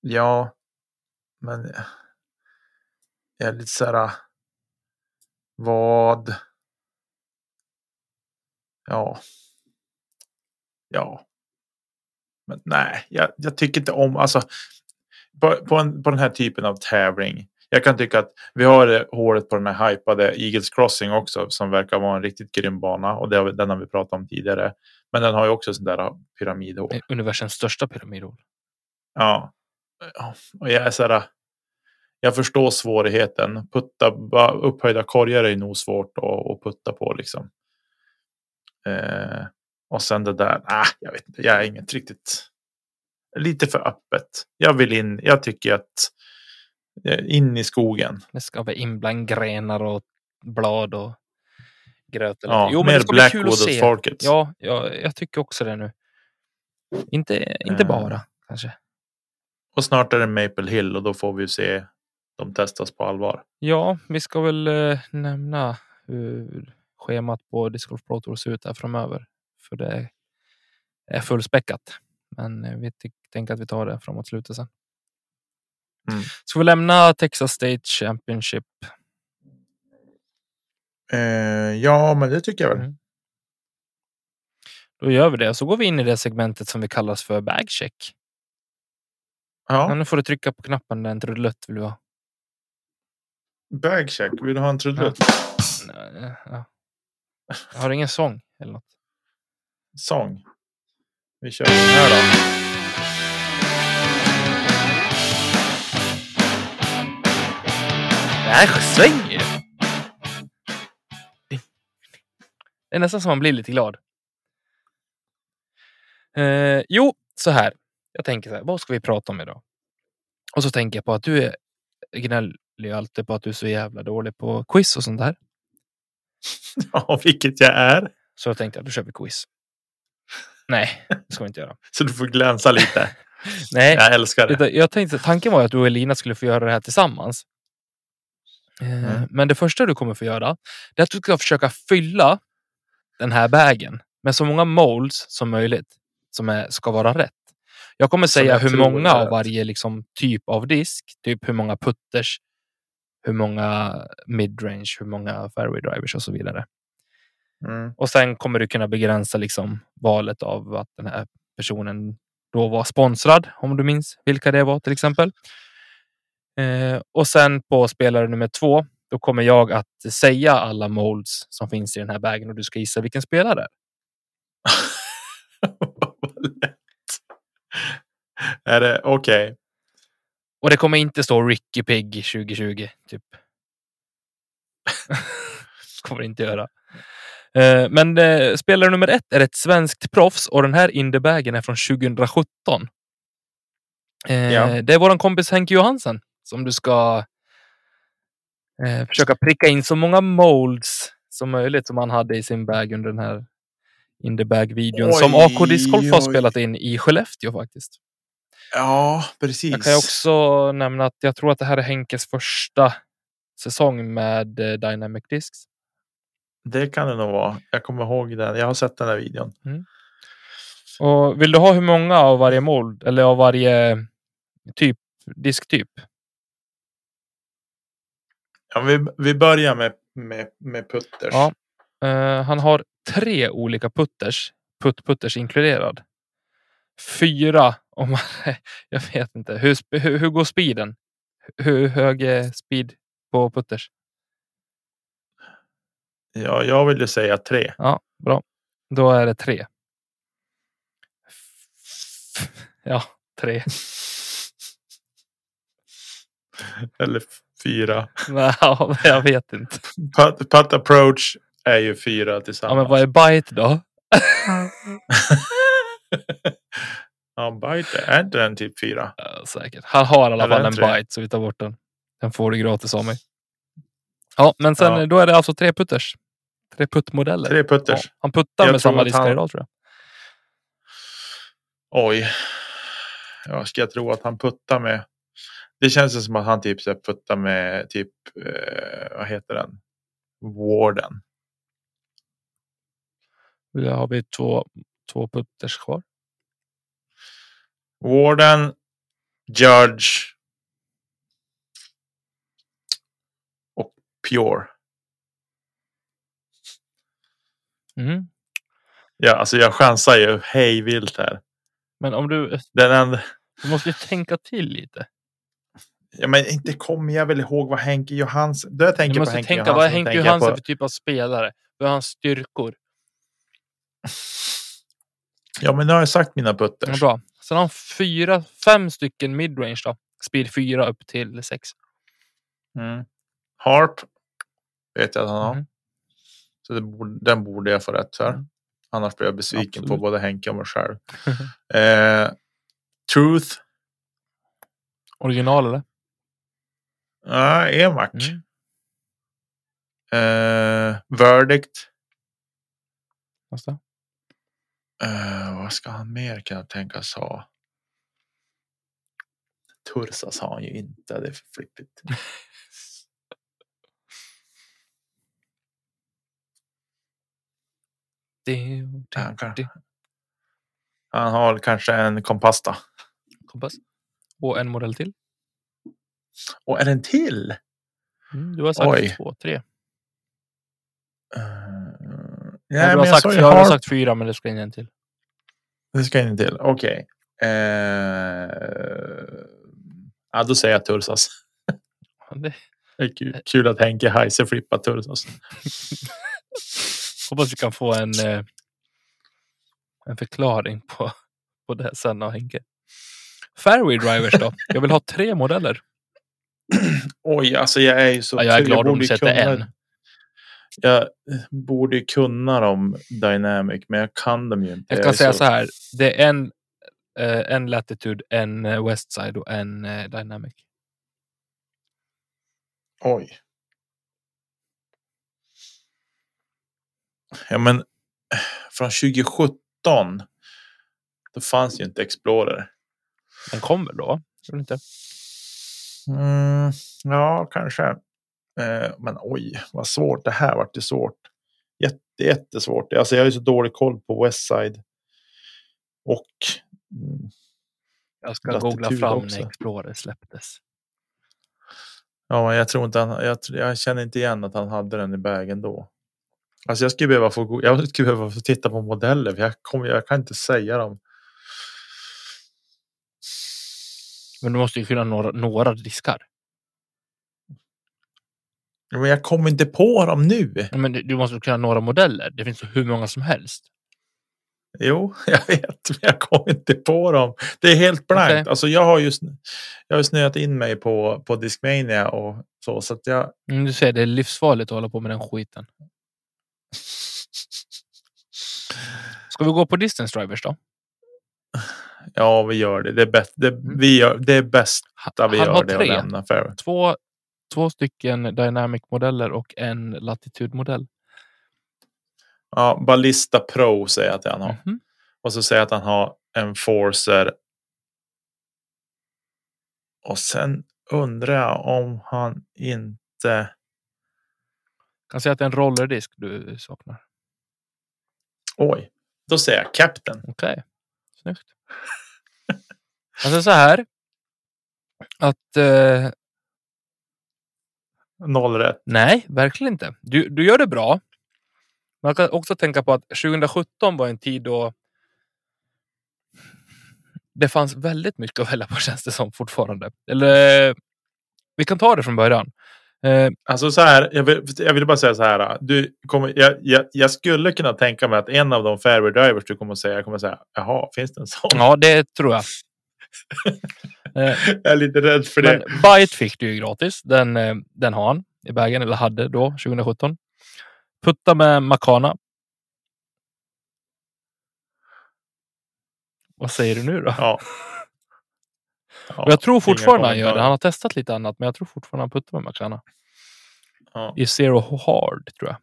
Ja, men jag är lite så här. Vad? Ja. Ja. Men nej, jag, jag tycker inte om alltså. På, på, en, på den här typen av tävling. Jag kan tycka att vi har hålet på den här hypade Eagles Crossing också som verkar vara en riktigt grym bana och det, har den har vi pratat om tidigare. Men den har ju också sån där pyramidhål. Universums största pyramidhål. Ja. Och jag är så här. Jag förstår svårigheten. Putta, bara upphöjda korgar är nog svårt att, att putta på liksom. Eh, och sen det där. Ah, jag vet inte. Jag är inget riktigt. Lite för öppet. Jag vill in. Jag tycker att eh, in i skogen. Det ska vara in bland grenar och blad och gröt. eller- Ja, jo, mer Blackwood åt folket. Ja, ja, jag tycker också det nu. Inte, inte Eh. bara kanske. Och snart är det Maple Hill och då får vi se dem testas på allvar. Ja, vi ska väl eh, nämna hur schemat på Disc Golf Pro Tour ser ut här framöver. För det är fullspäckat. Men eh, vi tänker att vi tar det framåt slutet sen. Mm. Ska vi lämna Texas State Championship? Eh, ja, men det tycker jag väl. Mm. Då gör vi det. Så går vi in i det segmentet som vi kallas för bagcheck. Ja. Ja, nu får du trycka på knappen där en trudelutt vill du ha. bagcheck. Vill du ha en trudelutt? Ja. Jag har ingen sång eller något. Sång. Vi kör den här då. Det här svänger ju. Det är nästan som man blir lite glad. Eh, jo, så här. Jag tänker så här. Vad ska vi prata om idag? Och så tänker jag på att du är gnäller ju alltid på att du är så jävla dålig på quiz och sånt där. Ja, vilket jag är. Så jag tänkte att då kör vi quiz. Nej, det ska vi inte göra. Så du får glänsa lite. Nej, Jag älskar det. Jag tänkte, tanken var att du och Elina skulle få göra det här tillsammans. Eh, Mm. Men det första du kommer få göra, det är att du ska försöka fylla den här bagen med så många molds som möjligt som är, ska vara rätt. Jag kommer Som säga jag hur många av varje liksom, typ av disk, typ hur många putters, hur många midrange, hur många fairway drivers och så vidare. Mm. Och sen kommer du kunna begränsa liksom valet av att den här personen då var sponsrad, om du minns vilka det var till exempel. Eh, och sen på spelare nummer två, då kommer jag att säga alla molds som finns i den här bagen och du ska gissa vilken spelare. det är. Är det okej? Och det kommer inte stå Ricky Pig 2020, typ. kommer det inte göra. Eh, men eh, spelare nummer ett är ett svenskt proffs och den här Indiebagen är från 2017. Eh, Ja. Det är våran kompis Henke Johansen som du ska försöka pricka in så många molds som möjligt som han hade i sin bag under den här Indiebag-videon Oj, som AK Disc Golf har spelat in i Skellefteå faktiskt. Ja, precis. Jag kan också nämna att jag tror att det här är Henkes första säsong med Dynamic Discs. Det kan det nog vara. Jag kommer ihåg den. Jag har sett den här videon. Och vill du ha hur många av varje mold eller av varje typ, disktyp? Ja, vi, vi börjar med, med, med putters. Ja. Eh, han har tre olika putters, putt-putters inkluderad. Fyra, om man, jag vet inte. Hur, hur, hur går speeden? Hur hög är speed på putters? Ja, jag vill ju säga tre. Ja, bra. Då är det tre. Ja, tre. Eller fyra. Ja, jag vet inte. Putt, putt approach är ju fyra Ja, tillsammans. men vad är bite då? ja, bite är inte den typ fyra? Ja, säkert. Han har i alla fall en en tre. bite så vi tar bort den. Den får du gratis av mig. Ja, men sen Ja. då är det alltså tre putters. Tre puttmodeller. Tre putters. Ja, han puttar Jag med samma diskar han- idag tror jag. Oj. Jag ska tro att han puttar med. Det känns som att han typ så puttar med typ. Eh, vad heter den? Warden. Då har vi två, två putters kvar. Warden. Judge. Och Pure. Mhm. Ja, alltså jag chansar ju hej vilt här. Men om du, Den enda, du måste ju tänka till lite. ja, men inte kommer jag väl ihåg vad Henke Johansson. Då jag tänker Du på måste Henke tänka Johansson. vad Henke Johansson på- för typ av spelare? Vad är hans styrkor? Ja, men nu har jag sagt mina Ja, putters. bra. Sen har han fyra, fem stycken midrange då. Speed 4 upp till 6. Mm. Harp vet jag att han har. Mhm. Så borde, den borde jag få rätt för. Mm. Annars blir jag besviken på Absolut. både Henke och mig själv. eh, Truth. Original eller? Ja, Emac. Mm. Eh, Verdict. Nästa. Eh, vad ska han mer kunna tänkas ha? Tursas har han ju inte. Det är för flippigt. Han, kan, han har kanske en kompasta. Kompass. Och en modell till. Och är en till? Mm, du har sagt Oj. två, tre. Uh, Ja, du, har jag sagt, sa ju jag har sagt fyra, men det ska in en till. Det ska in en till. Okej. Eh, ja, då säger jag Tursas. Ja, Det, Det är kul, kul att Henke Heiser flippar Tursas. hoppas vi kan få en, eh, en förklaring på, på det sen av Henke. Fairway drivers då? Jag vill ha tre modeller. Oj, alltså jag är ju så... Ja, jag är glad om borde du sätter kunna- en. Jag borde ju kunna dem Dynamic, men jag kan dem ju inte. Jag kan är säga så här. Det är en, eh, en Latitude, en eh, Westside och en eh, Dynamic. Oj. Ja, men från 2017. Då fanns ju inte Explorer. Den kommer då. Tror inte? Mm, ja, kanske. Eh, men oj, vad svårt. Det här vart ju svårt. Jätte, jättesvårt. Alltså, jag har ju så dålig koll på Westside. Och mm, Jag ska googla fram också. när Explorer släpptes. ja, men jag tror inte han, jag, jag känner inte igen att han hade den i bagen då. Alltså jag skulle behöva få, jag skulle behöva få titta på modeller. För jag, kommer, jag kan inte säga dem. Men du måste ju kunna några, några diskar. Men jag kommer inte på dem nu. Men du- måste kunna några modeller. Det finns hur många som helst. Jo, jag vet, men jag kommer inte på dem. Det är helt blankt. Okej. Alltså, jag har just jag har snöat in mig på, på Discmania och så. Så att jag, Mm, du säger det är livsfarligt att hålla på med den skiten. Ska vi gå på distance drivers då? ja, vi gör det. Det är, bäst, det, Mm. vi gör, det är bästa vi han gör har det tre. lämna fairway. Två, två stycken Dynamic-modeller och en Latitude-modell. Ja, Ballista Pro säger jag att han har. Mhm. Och så säger jag att han har en Forcer. Och sen undrar jag om han inte... Kan säga att det är en rollerdisk du saknar. Oj, då säger jag Captain. Okej, snyggt. Alltså så här. Att eh, Noll rätt. nej, verkligen inte. Du, du gör det bra. Man kan också tänka på att 2017 var en tid då det fanns väldigt mycket att välja på känns det som fortfarande. Eller vi kan ta det från början. Eh, Alltså så här, jag vill, jag vill bara säga så här. Du kommer, jag, jag, jag skulle kunna tänka mig att en av de fairway drivers du kommer att säga, jag kommer att säga, jaha, finns det en sån? ja, det tror jag. Eh, Jag är lite rädd för det. Men Byte fick du ju gratis. Den, eh, den har han i bagen, eller hade då 2017. Putta med Makana. Vad säger du nu då? Ja. Ja, Och jag tror fortfarande han gör det. Han har testat lite annat, men jag tror fortfarande han puttar med Makana. Ja. I Zero Hard, tror jag.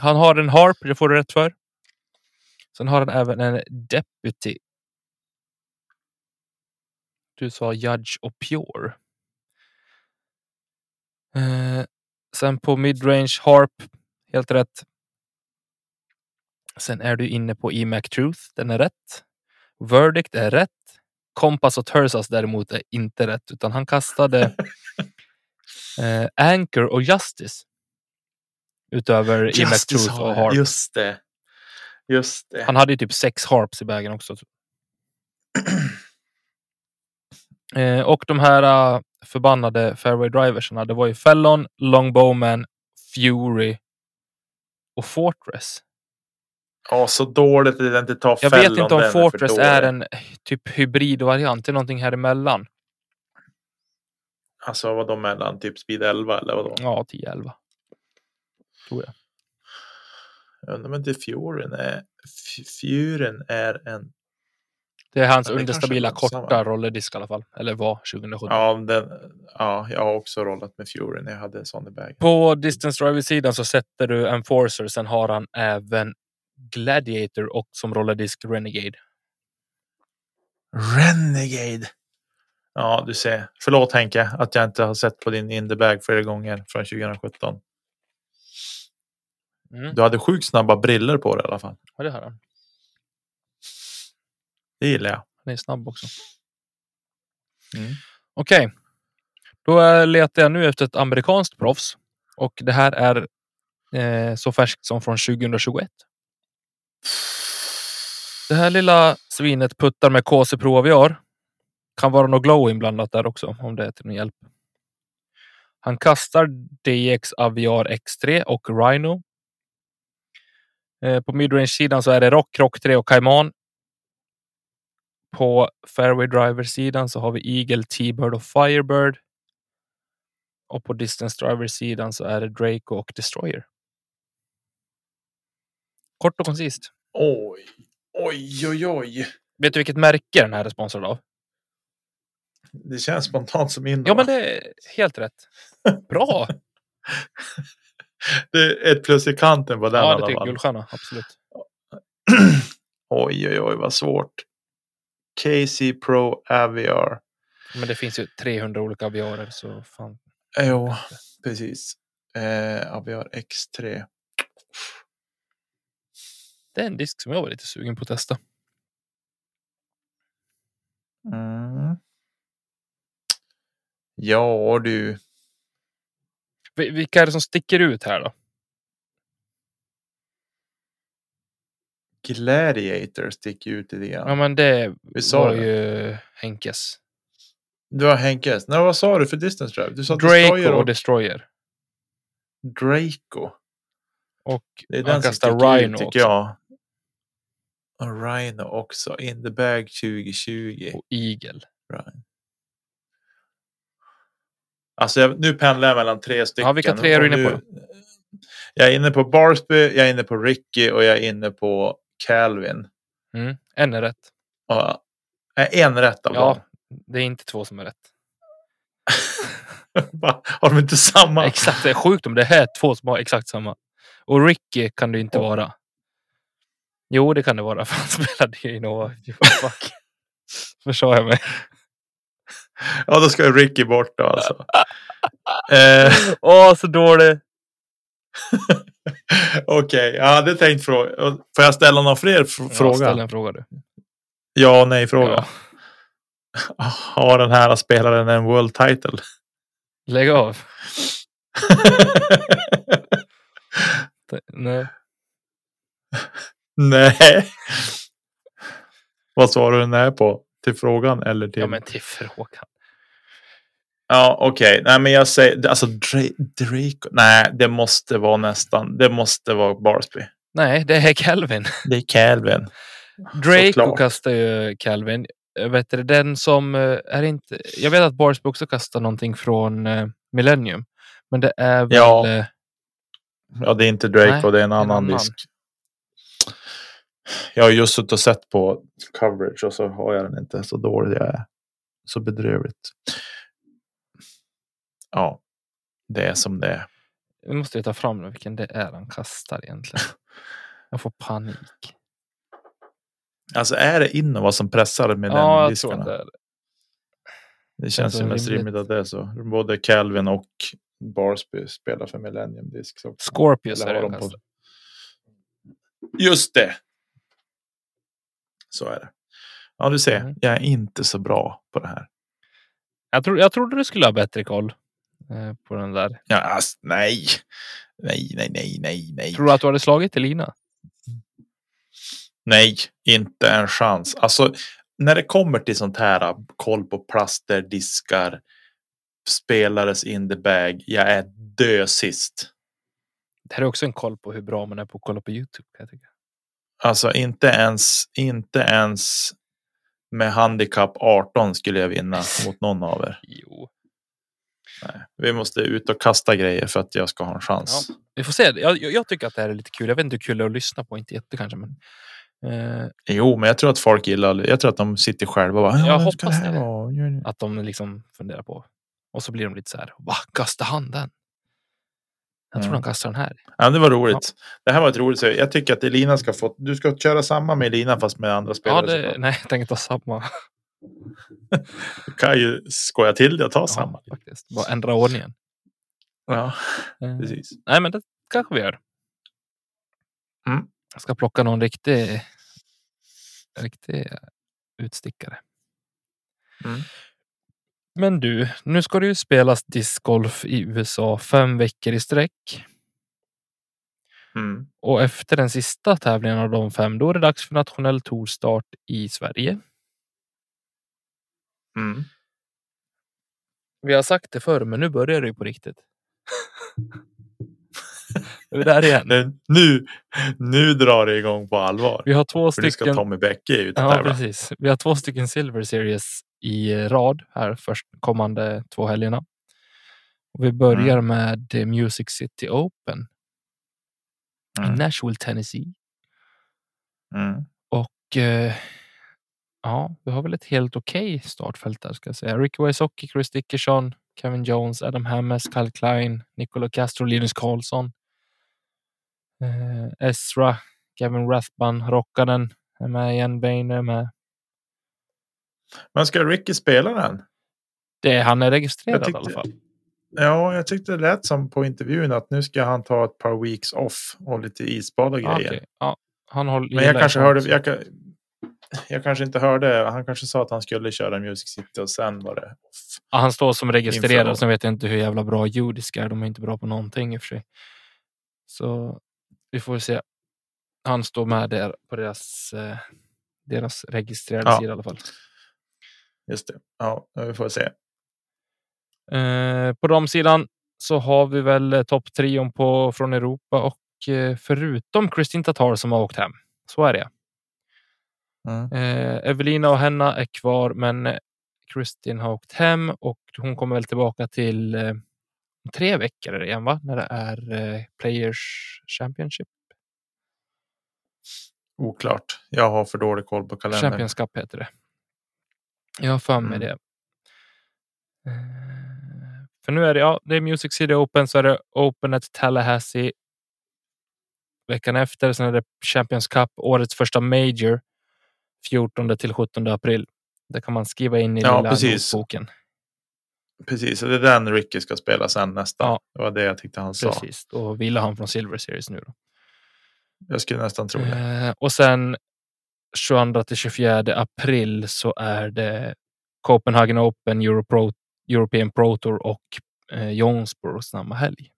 Han har en Harp, det får du rätt för. Sen har han även en Deputy. Du sa Judge och Pure. Eh, sen på midrange Harp, helt rätt. Sen är du inne på EMAC Truth, den är rätt. Verdict är rätt. Compass och Tursas däremot är inte rätt, utan han kastade eh, Anchor och Justice. Utöver Impact Truth och. Harp. Just det. Just det. Han hade ju typ sex Harps i vägen också. Eh, och de här uh, förbannade fairway driversarna, det var ju Fellon, Longbowman, Fury och Fortress. Ja, så dåligt att det inte tar Jag fällon, vet inte om den Fortress dålig. är en typ hybridvariant, det är någonting här emellan. Alltså vad de mellan typ speed 11 eller vadå? Ja, 10-11. Tror jag. Jag undrar om inte Furyn är, F- Furyn är en, Det är hans Ja, understabila är samma. korta rollerdisk i alla fall. Eller var 2017. ja, den, ja, jag har också rollat med Furyn. Jag hade en sån i bagen. På distance driver-sidan så sätter du Enforcer. Sen har han även Gladiator och som rollerdisk Renegade. Renegade. Ja, du ser. Förlåt Henke att jag inte har sett på din in the bag flera gånger från 2017. Mm. Du hade sjukt snabba briller på dig i alla fall. Ja, det har han. Det gillar jag. Han är snabb också. Mm. Okej. Då eh, letar jag nu efter ett amerikanskt proffs. Och det här är eh, så färskt som från 2021. Det här lilla svinet puttar med KC Proviar. Kan vara något glow inblandat där också om det är till någon hjälp. Han kastar DX Aviar X3 och Rhino. Eh, på midrange-sidan så är det Rock, Rock 3 och Cayman. På fairway driver-sidan så har vi Eagle, T-Bird och Firebird. Och på distance driver-sidan så är det Draco och Destroyer. Kort och koncist. Oj, oj, oj, oj. Vet du vilket märke den här är sponsrad av? Det känns spontant som Innova. Ja, men det är helt rätt. Bra! Det är ett plus i kanten på den ja, det tycker. Guldstjärna, absolut. oj, oj, oj, vad svårt. KC Pro Aviar. Men det finns ju 300 olika aviarer så fan. Jo, precis. Eh, Aviar X3. Det är en disk som jag var lite sugen på att testa. Mm. Ja, du. Vi- Vilka är det som sticker ut här då? Gladiator sticker ut lite grann. Ja, men det Vi sa var det. ju Henkes. Du har Henkes. Nej, vad sa du för distance drive? Du sa Draco Destroyer och och Destroyer. Draco. Och Det är han den som kastar sticker Rhino ut tycker jag. Och Rhino också. In the bag 2020. Och Eagle. Rhino. Alltså jag, nu pendlar jag mellan tre stycken. Ja, vilka tre är du inne nu- Jag är inne på Barsby, jag är inne på Ricky och jag är inne på Calvin. Mm. En är rätt. Och, äh, en rätt av Ja, dem. det är inte två som är rätt. Har de inte samma? Exakt, det är sjukt om det är två som har exakt samma. Och Ricky kan det inte Oh. vara. Jo, det kan det vara för han spelade i Innova. Fuck. Förstår jag mig. Ja, då ska ju Ricky bort då alltså. eh, Åh, så dålig. Okej, jag hade tänkt fråga. Får jag ställa någon fler fr- Ja, fråga? ställ en fråga du. Ja och nej fråga. Ja. Har den här spelaren en world title? Lägg av. Nej. Nej. Vad svarar du nej på? Till frågan eller till? Ja, men till frågan. Ja, okej. Nej, men jag säger alltså Dra- Draco. Nej, det måste vara nästan. Det måste vara Barsby. Nej, det är Calvin. Det är Calvin. Såklart. kastar ju Calvin. Jag vet du, den som eh, är inte. Jag vet att Barsby också kastar någonting från eh, Millennium, men det är väl. Ja. eh, Ja, det är inte Draco, Nej, det är en en annan annan. disk. Jag har just suttit och sett på coverage och så har jag den inte så dålig jag är. Så bedrövligt. Ja, det är som det är. Nu måste jag ta fram vilken det är han kastar egentligen. Jag får panik. Alltså är det Innova som pressar med Ja, den diskarna? det Det, känns ju mest rimligt. att det är så. Både Calvin och Barsby spelar för Millennium också. Scorpius är det de på-. Just det. Så är det. Ja, du ser. Mm. Jag är inte så bra på det här. Jag, tror, jag trodde du skulle ha bättre koll eh, på den där. Ja, ass, nej. Nej, nej, nej, nej, nej. Tror du att du hade slagit Elina? Nej, inte en chans. Alltså, när det kommer till sånt här, koll på plaster, diskar, spelares in the bag. Jag är dö sist. Det här är också en koll på hur bra man är på att kolla på Youtube. Kan jag tycka. Alltså inte ens, inte ens med handikapp 18 skulle jag vinna mot någon av er. Jo. Nej. Vi måste ut och kasta grejer för att jag ska ha en chans. Ja, vi får se. Jag, jag, tycker att det här är lite kul. Jag vet inte hur kul det är att lyssna på. Inte jätte kanske, men. Eh, Jo, men jag tror att folk gillar. Jag tror att de sitter själva och bara. Jag hoppas det det. vara? Gör ni?" att de liksom funderar på. Och så blir de lite så här. Va, kastar han den? Jag tror Mm. han kastar den här. Ja, det var roligt. Det här var ett roligt. så Jag tycker att Elina ska få. Du ska köra samma med Elina fast med andra Ja, spelare. det, såklart. nej, jag tänker ta samma. Du kan ju skoja till det och ta Ja, samma. faktiskt. Bara ändra ordningen. Ja, Eh, precis. Nej, men det kanske vi gör. Mm. Jag ska plocka någon riktig, riktig utstickare. Mm. Men du, nu ska det ju spelas discgolf i USA fem veckor i sträck. Mm. Och efter den sista tävlingen av de fem, då är det dags för nationell tourstart i Sverige. Mm. Vi har sagt det förr, men nu börjar det ju på riktigt. är vi där igen? Nu, nu, drar det igång på allvar. Vi har två För nu ska stycken. Tommy Bäcke ut och Ja, tävla. precis. Vi har två stycken Silver Series i rad här först kommande två helgerna. Och vi börjar Mm. med eh, Music City Open i Mm. Nashville, Tennessee. Mm. Och eh, ja, vi har väl ett helt okej startfält där ska jag säga. Ricky Wysocki, Chris Dickerson, Kevin Jones, Adam Hammes, Kyle Klein, Nicola Castro, Linus Karlsson. Eh, Ezra, Gavin Rathbun, Rockanen är med igen, Bain är med. Men ska Ricky spela den? Det, han är registrerad Jag i alla tyckte- fall. Ja, jag tyckte det lät som på intervjun att nu ska han ta ett par weeks off och lite isbad och Ja, grejer. okej. ja, han håller, Men jag kanske hörde, jag, jag kanske inte hörde, han kanske sa att han skulle köra Music City och sen var det off. Ja, han står som registrerad. Sen vet jag inte hur jävla bra judiska är. De är inte bra på någonting i och för sig. Så vi får se. Han står med där på deras, eh, deras registrerade Ja. sida i alla fall. Just det. Ja, vi får se. Eh, på de sidan så har vi väl eh, topptrion på från Europa och eh, förutom Kristin Tatar som har åkt hem. Så är det. Mm. Eh, Evelina och Henna är kvar, men eh, Kristin har åkt hem och hon kommer väl tillbaka till eh, tre veckor igen, va? När det är Players Championship. Oklart. Jag har för dålig koll på kalendern. Champions Cup heter det. Jag har för mig Mm. det. Eh, för nu är det, ja, det är Music City Open, så är det Open at Tallahassee veckan efter. Sen är det Champions Cup, årets första Major, 14 till 17 april. Det kan man skriva in i Ja, lilla precis. notboken. Precis, och det är den Ricky ska spela sen nästa. Ja. Det var det jag tyckte han sa. Precis, då vilar han från Silver Series nu. Då. Jag skulle nästan tro det. Eh, och sen 22 till 24 april så är det Copenhagen Open, Europro, European Pro Tour och eh, Jonesboro samma helg.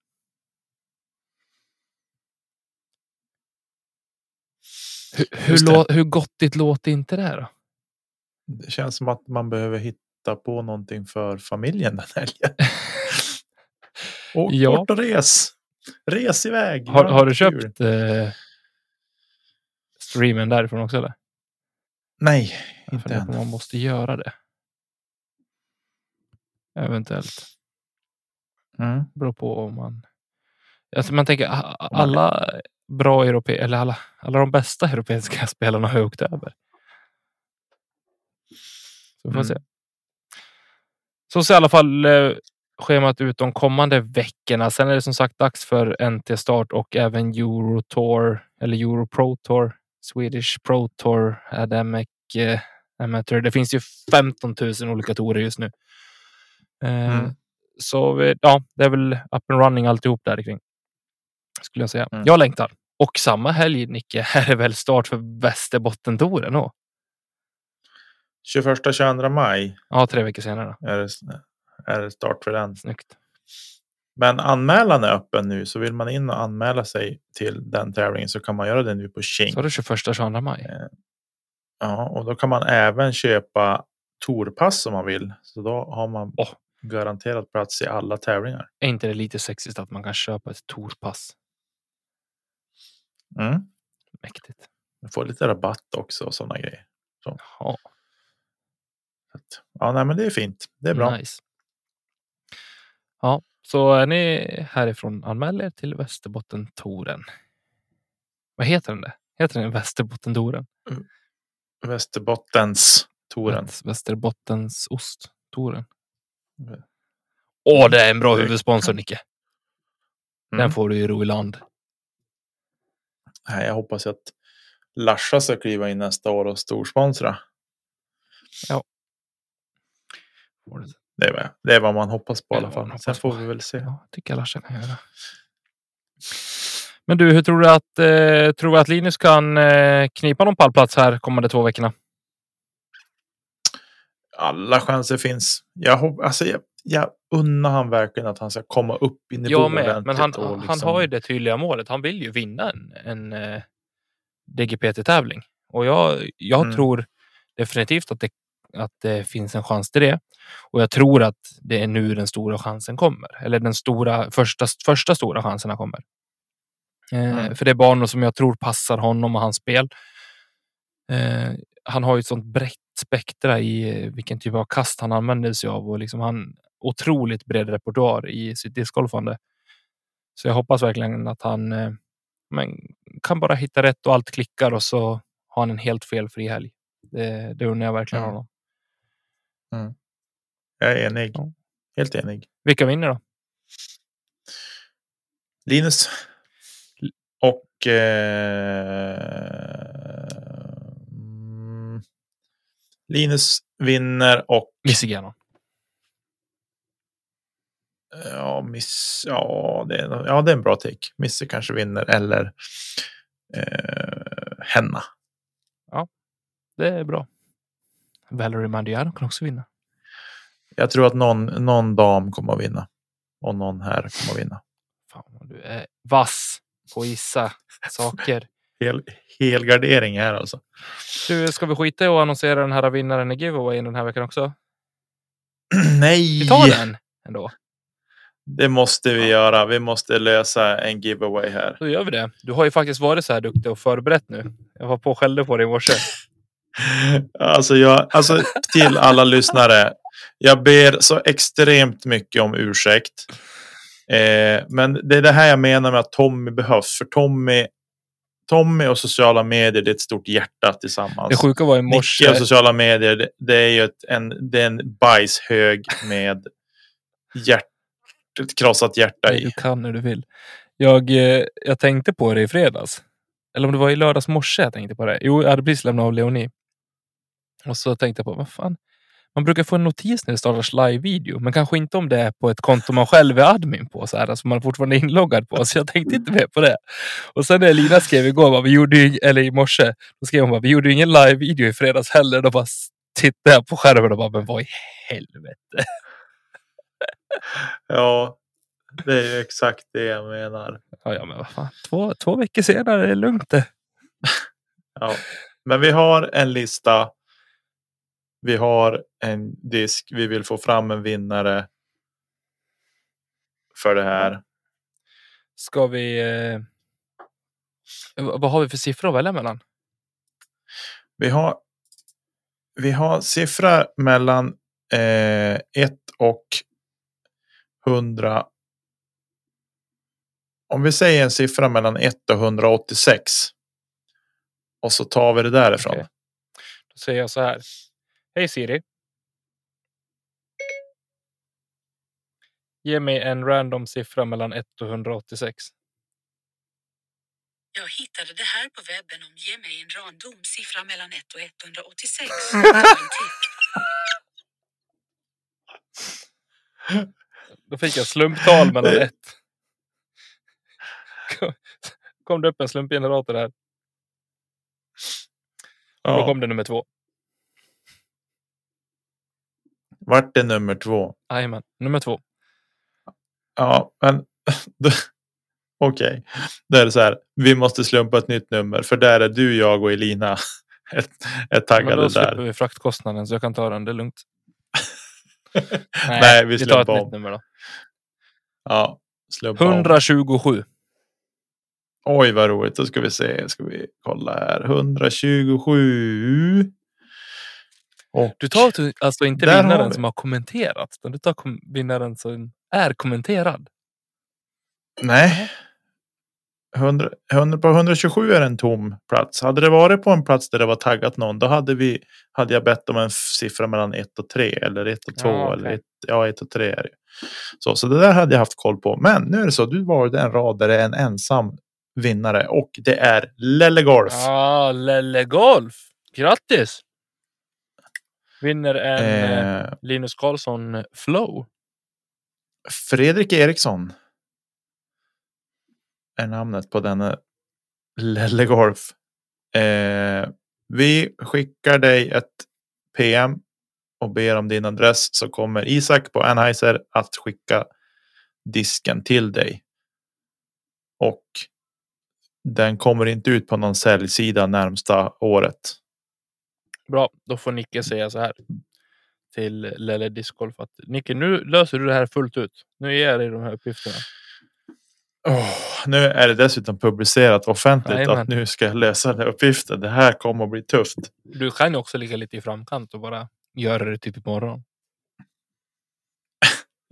Hur, hur, lå, hur gottigt låter inte det här då? Det känns som att man behöver hitta på någonting för familjen den helgen. Åk Ja. bort och res. Res iväg. Har, har du köpt eh, streamen därifrån också? Eller? Nej, inte än. man måste göra det. Eventuellt. Mm. beror på om man... Alltså man tänker alla bra europe eller alla, alla de bästa europeiska spelarna har åkt över. Så får Mm. se. Så ser i alla fall eh, schemat ut de kommande veckorna. Sen är det som sagt dags för NT-start och även Euro Tour eller Euro Pro Tour, Swedish Pro Tour, Adamic eh, Amateur. Det finns ju 15 000 olika tourer just nu. Eh, Mm. Så vi, ja, det är väl up and running alltihop där kring. Skulle jag säga. Mm. Jag längtar. Och samma helg, Nicke, är det väl start för Västerbottentouren då? 21-22 maj Ja, tre veckor senare. är det, är det start för den. Snyggt. Men anmälan är öppen nu så vill man in och anmäla sig till den tävlingen så kan man göra det nu på King. Så är det 21-22 maj. Ja, och då kan man även köpa Torpass om man vill. Så då har man Åh. garanterat plats i alla tävlingar. Är inte det lite sexigt att man kan köpa ett torpass? Mm. Mäktigt. Man får lite rabatt också och sådana grejer. Så att, ja, nej, men det är fint. Det är bra. nice. Ja, så är ni härifrån anmäl er till Västerbottentoren. Vad heter den? Det? Heter den Västerbottentoren? Västerbottens Toren. Väst- Västerbottens osttoren. Mm. Åh, det är en bra huvudsponsor Nicke. Den Mm. får du i ro i land. Nej, jag hoppas att Larsa ska kliva in nästa år och storsponsra. Du- Det är, vad- det är vad man hoppas på i alla fall. Sen får på. vi väl se. Ja, tycker jag Larsen kan göra. Men du, hur tror du att, eh, tror du att Linus kan eh, knipa någon pallplats här kommande två veckorna? Alla chanser finns. Jag, hopp, alltså, jag, jag unnar han verkligen att han ska komma upp i nivå Jag med, men han, och han liksom- har ju det tydliga målet. Han vill ju vinna en, en eh, DGPT-tävling. Och jag, jag Mm. tror definitivt att det, att det finns en chans till det. Och jag tror att det är nu den stora chansen kommer. Eller den stora, första, första stora chanserna kommer. Eh, Mm. För det är banor som jag tror passar honom och hans spel. Eh, han har ju ett sånt brett spektra i eh, vilken typ av kast han använder sig av och liksom han otroligt bred repertoar i sitt discgolfande. Så jag hoppas verkligen att han eh, men, kan bara hitta rätt och allt klickar och så har han en helt felfri helg. Det, det unnar jag verkligen Mm. honom. Jag är enig. Ja. Helt enig. Vilka vinner då? Linus. Och... Eh, mm, Linus vinner och... Missiganon. Ja, miss, ja, det är, ja, det är en bra take. Misse kanske vinner eller eh, Henna. Det är bra. Valerie Mandiano kan också vinna. Jag tror att någon, någon dam kommer att vinna. Och någon här kommer att vinna. Fan du är vass på att gissa saker. Hel, helgardering här alltså. Du, ska vi skita i att annonsera den här vinnaren i giveawayen den här veckan också? Nej! Vi tar den ändå. Det måste vi göra. Vi måste lösa en giveaway här. Då gör vi det. Du har ju faktiskt varit så här duktig och förberett nu. Jag var på och skällde på dig i morse. Alltså, jag, alltså till alla lyssnare. Jag ber så extremt mycket om ursäkt. Eh, men det är det här jag menar med att Tommy behövs. För Tommy, Tommy och sociala medier det är ett stort hjärta tillsammans. Det sjuka var i Nicke morse. och sociala medier det, det är ju ett, en, det är en bajshög med hjärt, ett krossat hjärta Nej, du i. kan när du vill. Jag, eh, jag tänkte på det i fredags. Eller om det var i lördags morse jag tänkte på det. Jo, jag hade precis lämnat av Leonie. Och så tänkte jag på, vad fan. Man brukar få en notis när det startas live-video, men kanske inte om det är på ett konto man själv är admin på, så här, alltså man fortfarande är inloggad på. Så jag tänkte inte mer på det. Och sen när Lina skrev igår, bara, vi gjorde ju, eller i morse, då skrev hon bara, vi gjorde ingen live-video i fredags heller. Då bara tittade jag på skärmen och bara, men vad i helvete. Ja, det är ju exakt det jag menar. Ja, ja men vad fan. Två, två veckor senare är det lugnt det. Ja. Men vi har en lista. Vi har en disk. Vi vill få fram en vinnare. För det här. Ska vi... Eh, vad har vi för siffror att välja mellan? Vi har. Vi har siffror mellan eh, 1 och 100. Om vi säger en siffra mellan 1 och 186. Och så tar vi det därifrån. Okej. Då säger jag så här. Hej Siri. Ge mig en random siffra mellan 1 och 186. Jag hittade det här på webben om ge mig en random siffra mellan 1 och 186. Då fick jag slumptal mellan 1. Kom det upp en slumpgenerator här. Och då Ja. kom det nummer två. Vart det nummer två? Jajamän, nummer två. Ja, men då- okej. Då är det så här. Vi måste slumpa ett nytt nummer för där är du, jag och Elina är, är Men taggade då slipper där. vi fraktkostnaden så jag kan ta den, det är lugnt. Nej, vi vi tar ett nytt om. nummer då. Ja, slumpa om. 127. Oj, vad roligt. Då ska vi se. Ska vi kolla här. 127. Och Du tar alltså inte vinnaren vi. som har kommenterat, utan du tar kom- vinnaren som är kommenterad. Nej. 100, 100, på 127 är en tom plats. Hade det varit på en plats där det var taggat någon, då hade vi hade jag bett om en siffra mellan 1 och 3 eller 1 och 2 Ja, okej. eller 1, ja 1 och 3 är det. Så, så det där hade jag haft koll på. Men nu är det så. Du valde en rad där det är en ensam vinnare och det är Lelle Golf. Ja, Lelle Golf. Grattis! Vinner en eh, Eh, Linus Karlsson Flow. Fredrik Eriksson. Är namnet på denna Lelle Golf. Eh, vi skickar dig ett PM och ber om din adress så kommer Isak på Anheuser att skicka disken till dig. Och den kommer inte ut på någon säljsida närmsta året. Bra, då får Nicke säga så här till Lelle Discgolf att Nicke, nu löser du det här fullt ut. Nu ger jag dig de här uppgifterna. Åh, nu är det dessutom publicerat offentligt Jajamän. att nu ska jag lösa den här uppgiften. Det här kommer att bli tufft. Du kan ju också ligga lite i framkant och bara göra det typ imorgon.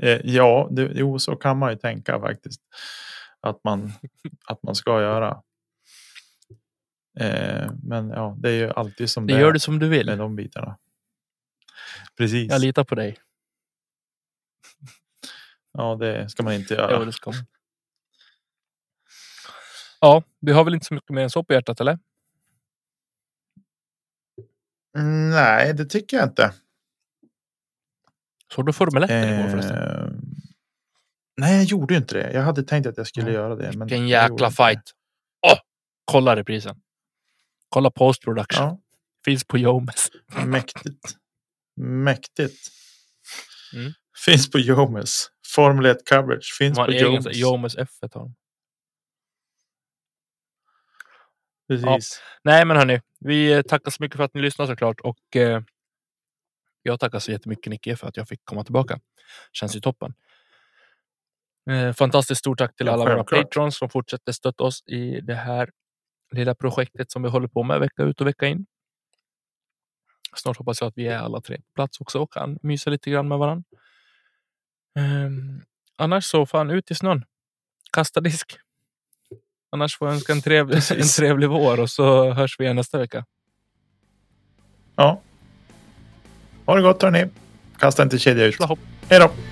Eh, ja, det, jo, så kan man ju tänka faktiskt. Att man, att man ska göra. Eh, men ja, det är ju alltid som Det det, gör du som du vill. med de bitarna. Precis. Jag litar på dig. Ja, det ska man inte Ja, göra. det ska man. Ja, vi har väl inte så mycket mer än så på hjärtat, eller? Mm, Nej, det tycker jag inte. Såg du Formel 1 igår förresten? Eh, nej, jag gjorde inte det. Jag hade tänkt att jag skulle Nej. göra det. Men Vilken jäkla fight. Åh! kolla reprisen. Kolla post production. Ja, Finns på Jomes. mäktigt. Mäktigt. Mm. Finns på Jomes. Formel 1 coverage finns på Jomes. Jomes F1 har de. Precis. Nej, men hörni, vi eh, tackar så mycket för att ni lyssnar såklart och eh, jag tackar så jättemycket Nicke för att jag fick komma tillbaka. Känns ju toppen. Eh, fantastiskt stort tack till Ja, alla våra patrons som fortsätter stötta oss i det här lilla projektet som vi håller på med vecka ut och vecka in. Snart hoppas jag att vi är alla tre på plats också och kan mysa lite grann med varandra. Ehm, annars så fan ut i snön. Kasta disk. Annars får jag önska en trevlig, en trevlig vår och så hörs vi igen nästa vecka. Ja. Ha det gott hörni. Kasta inte kedja ut. Hopp. Hej då.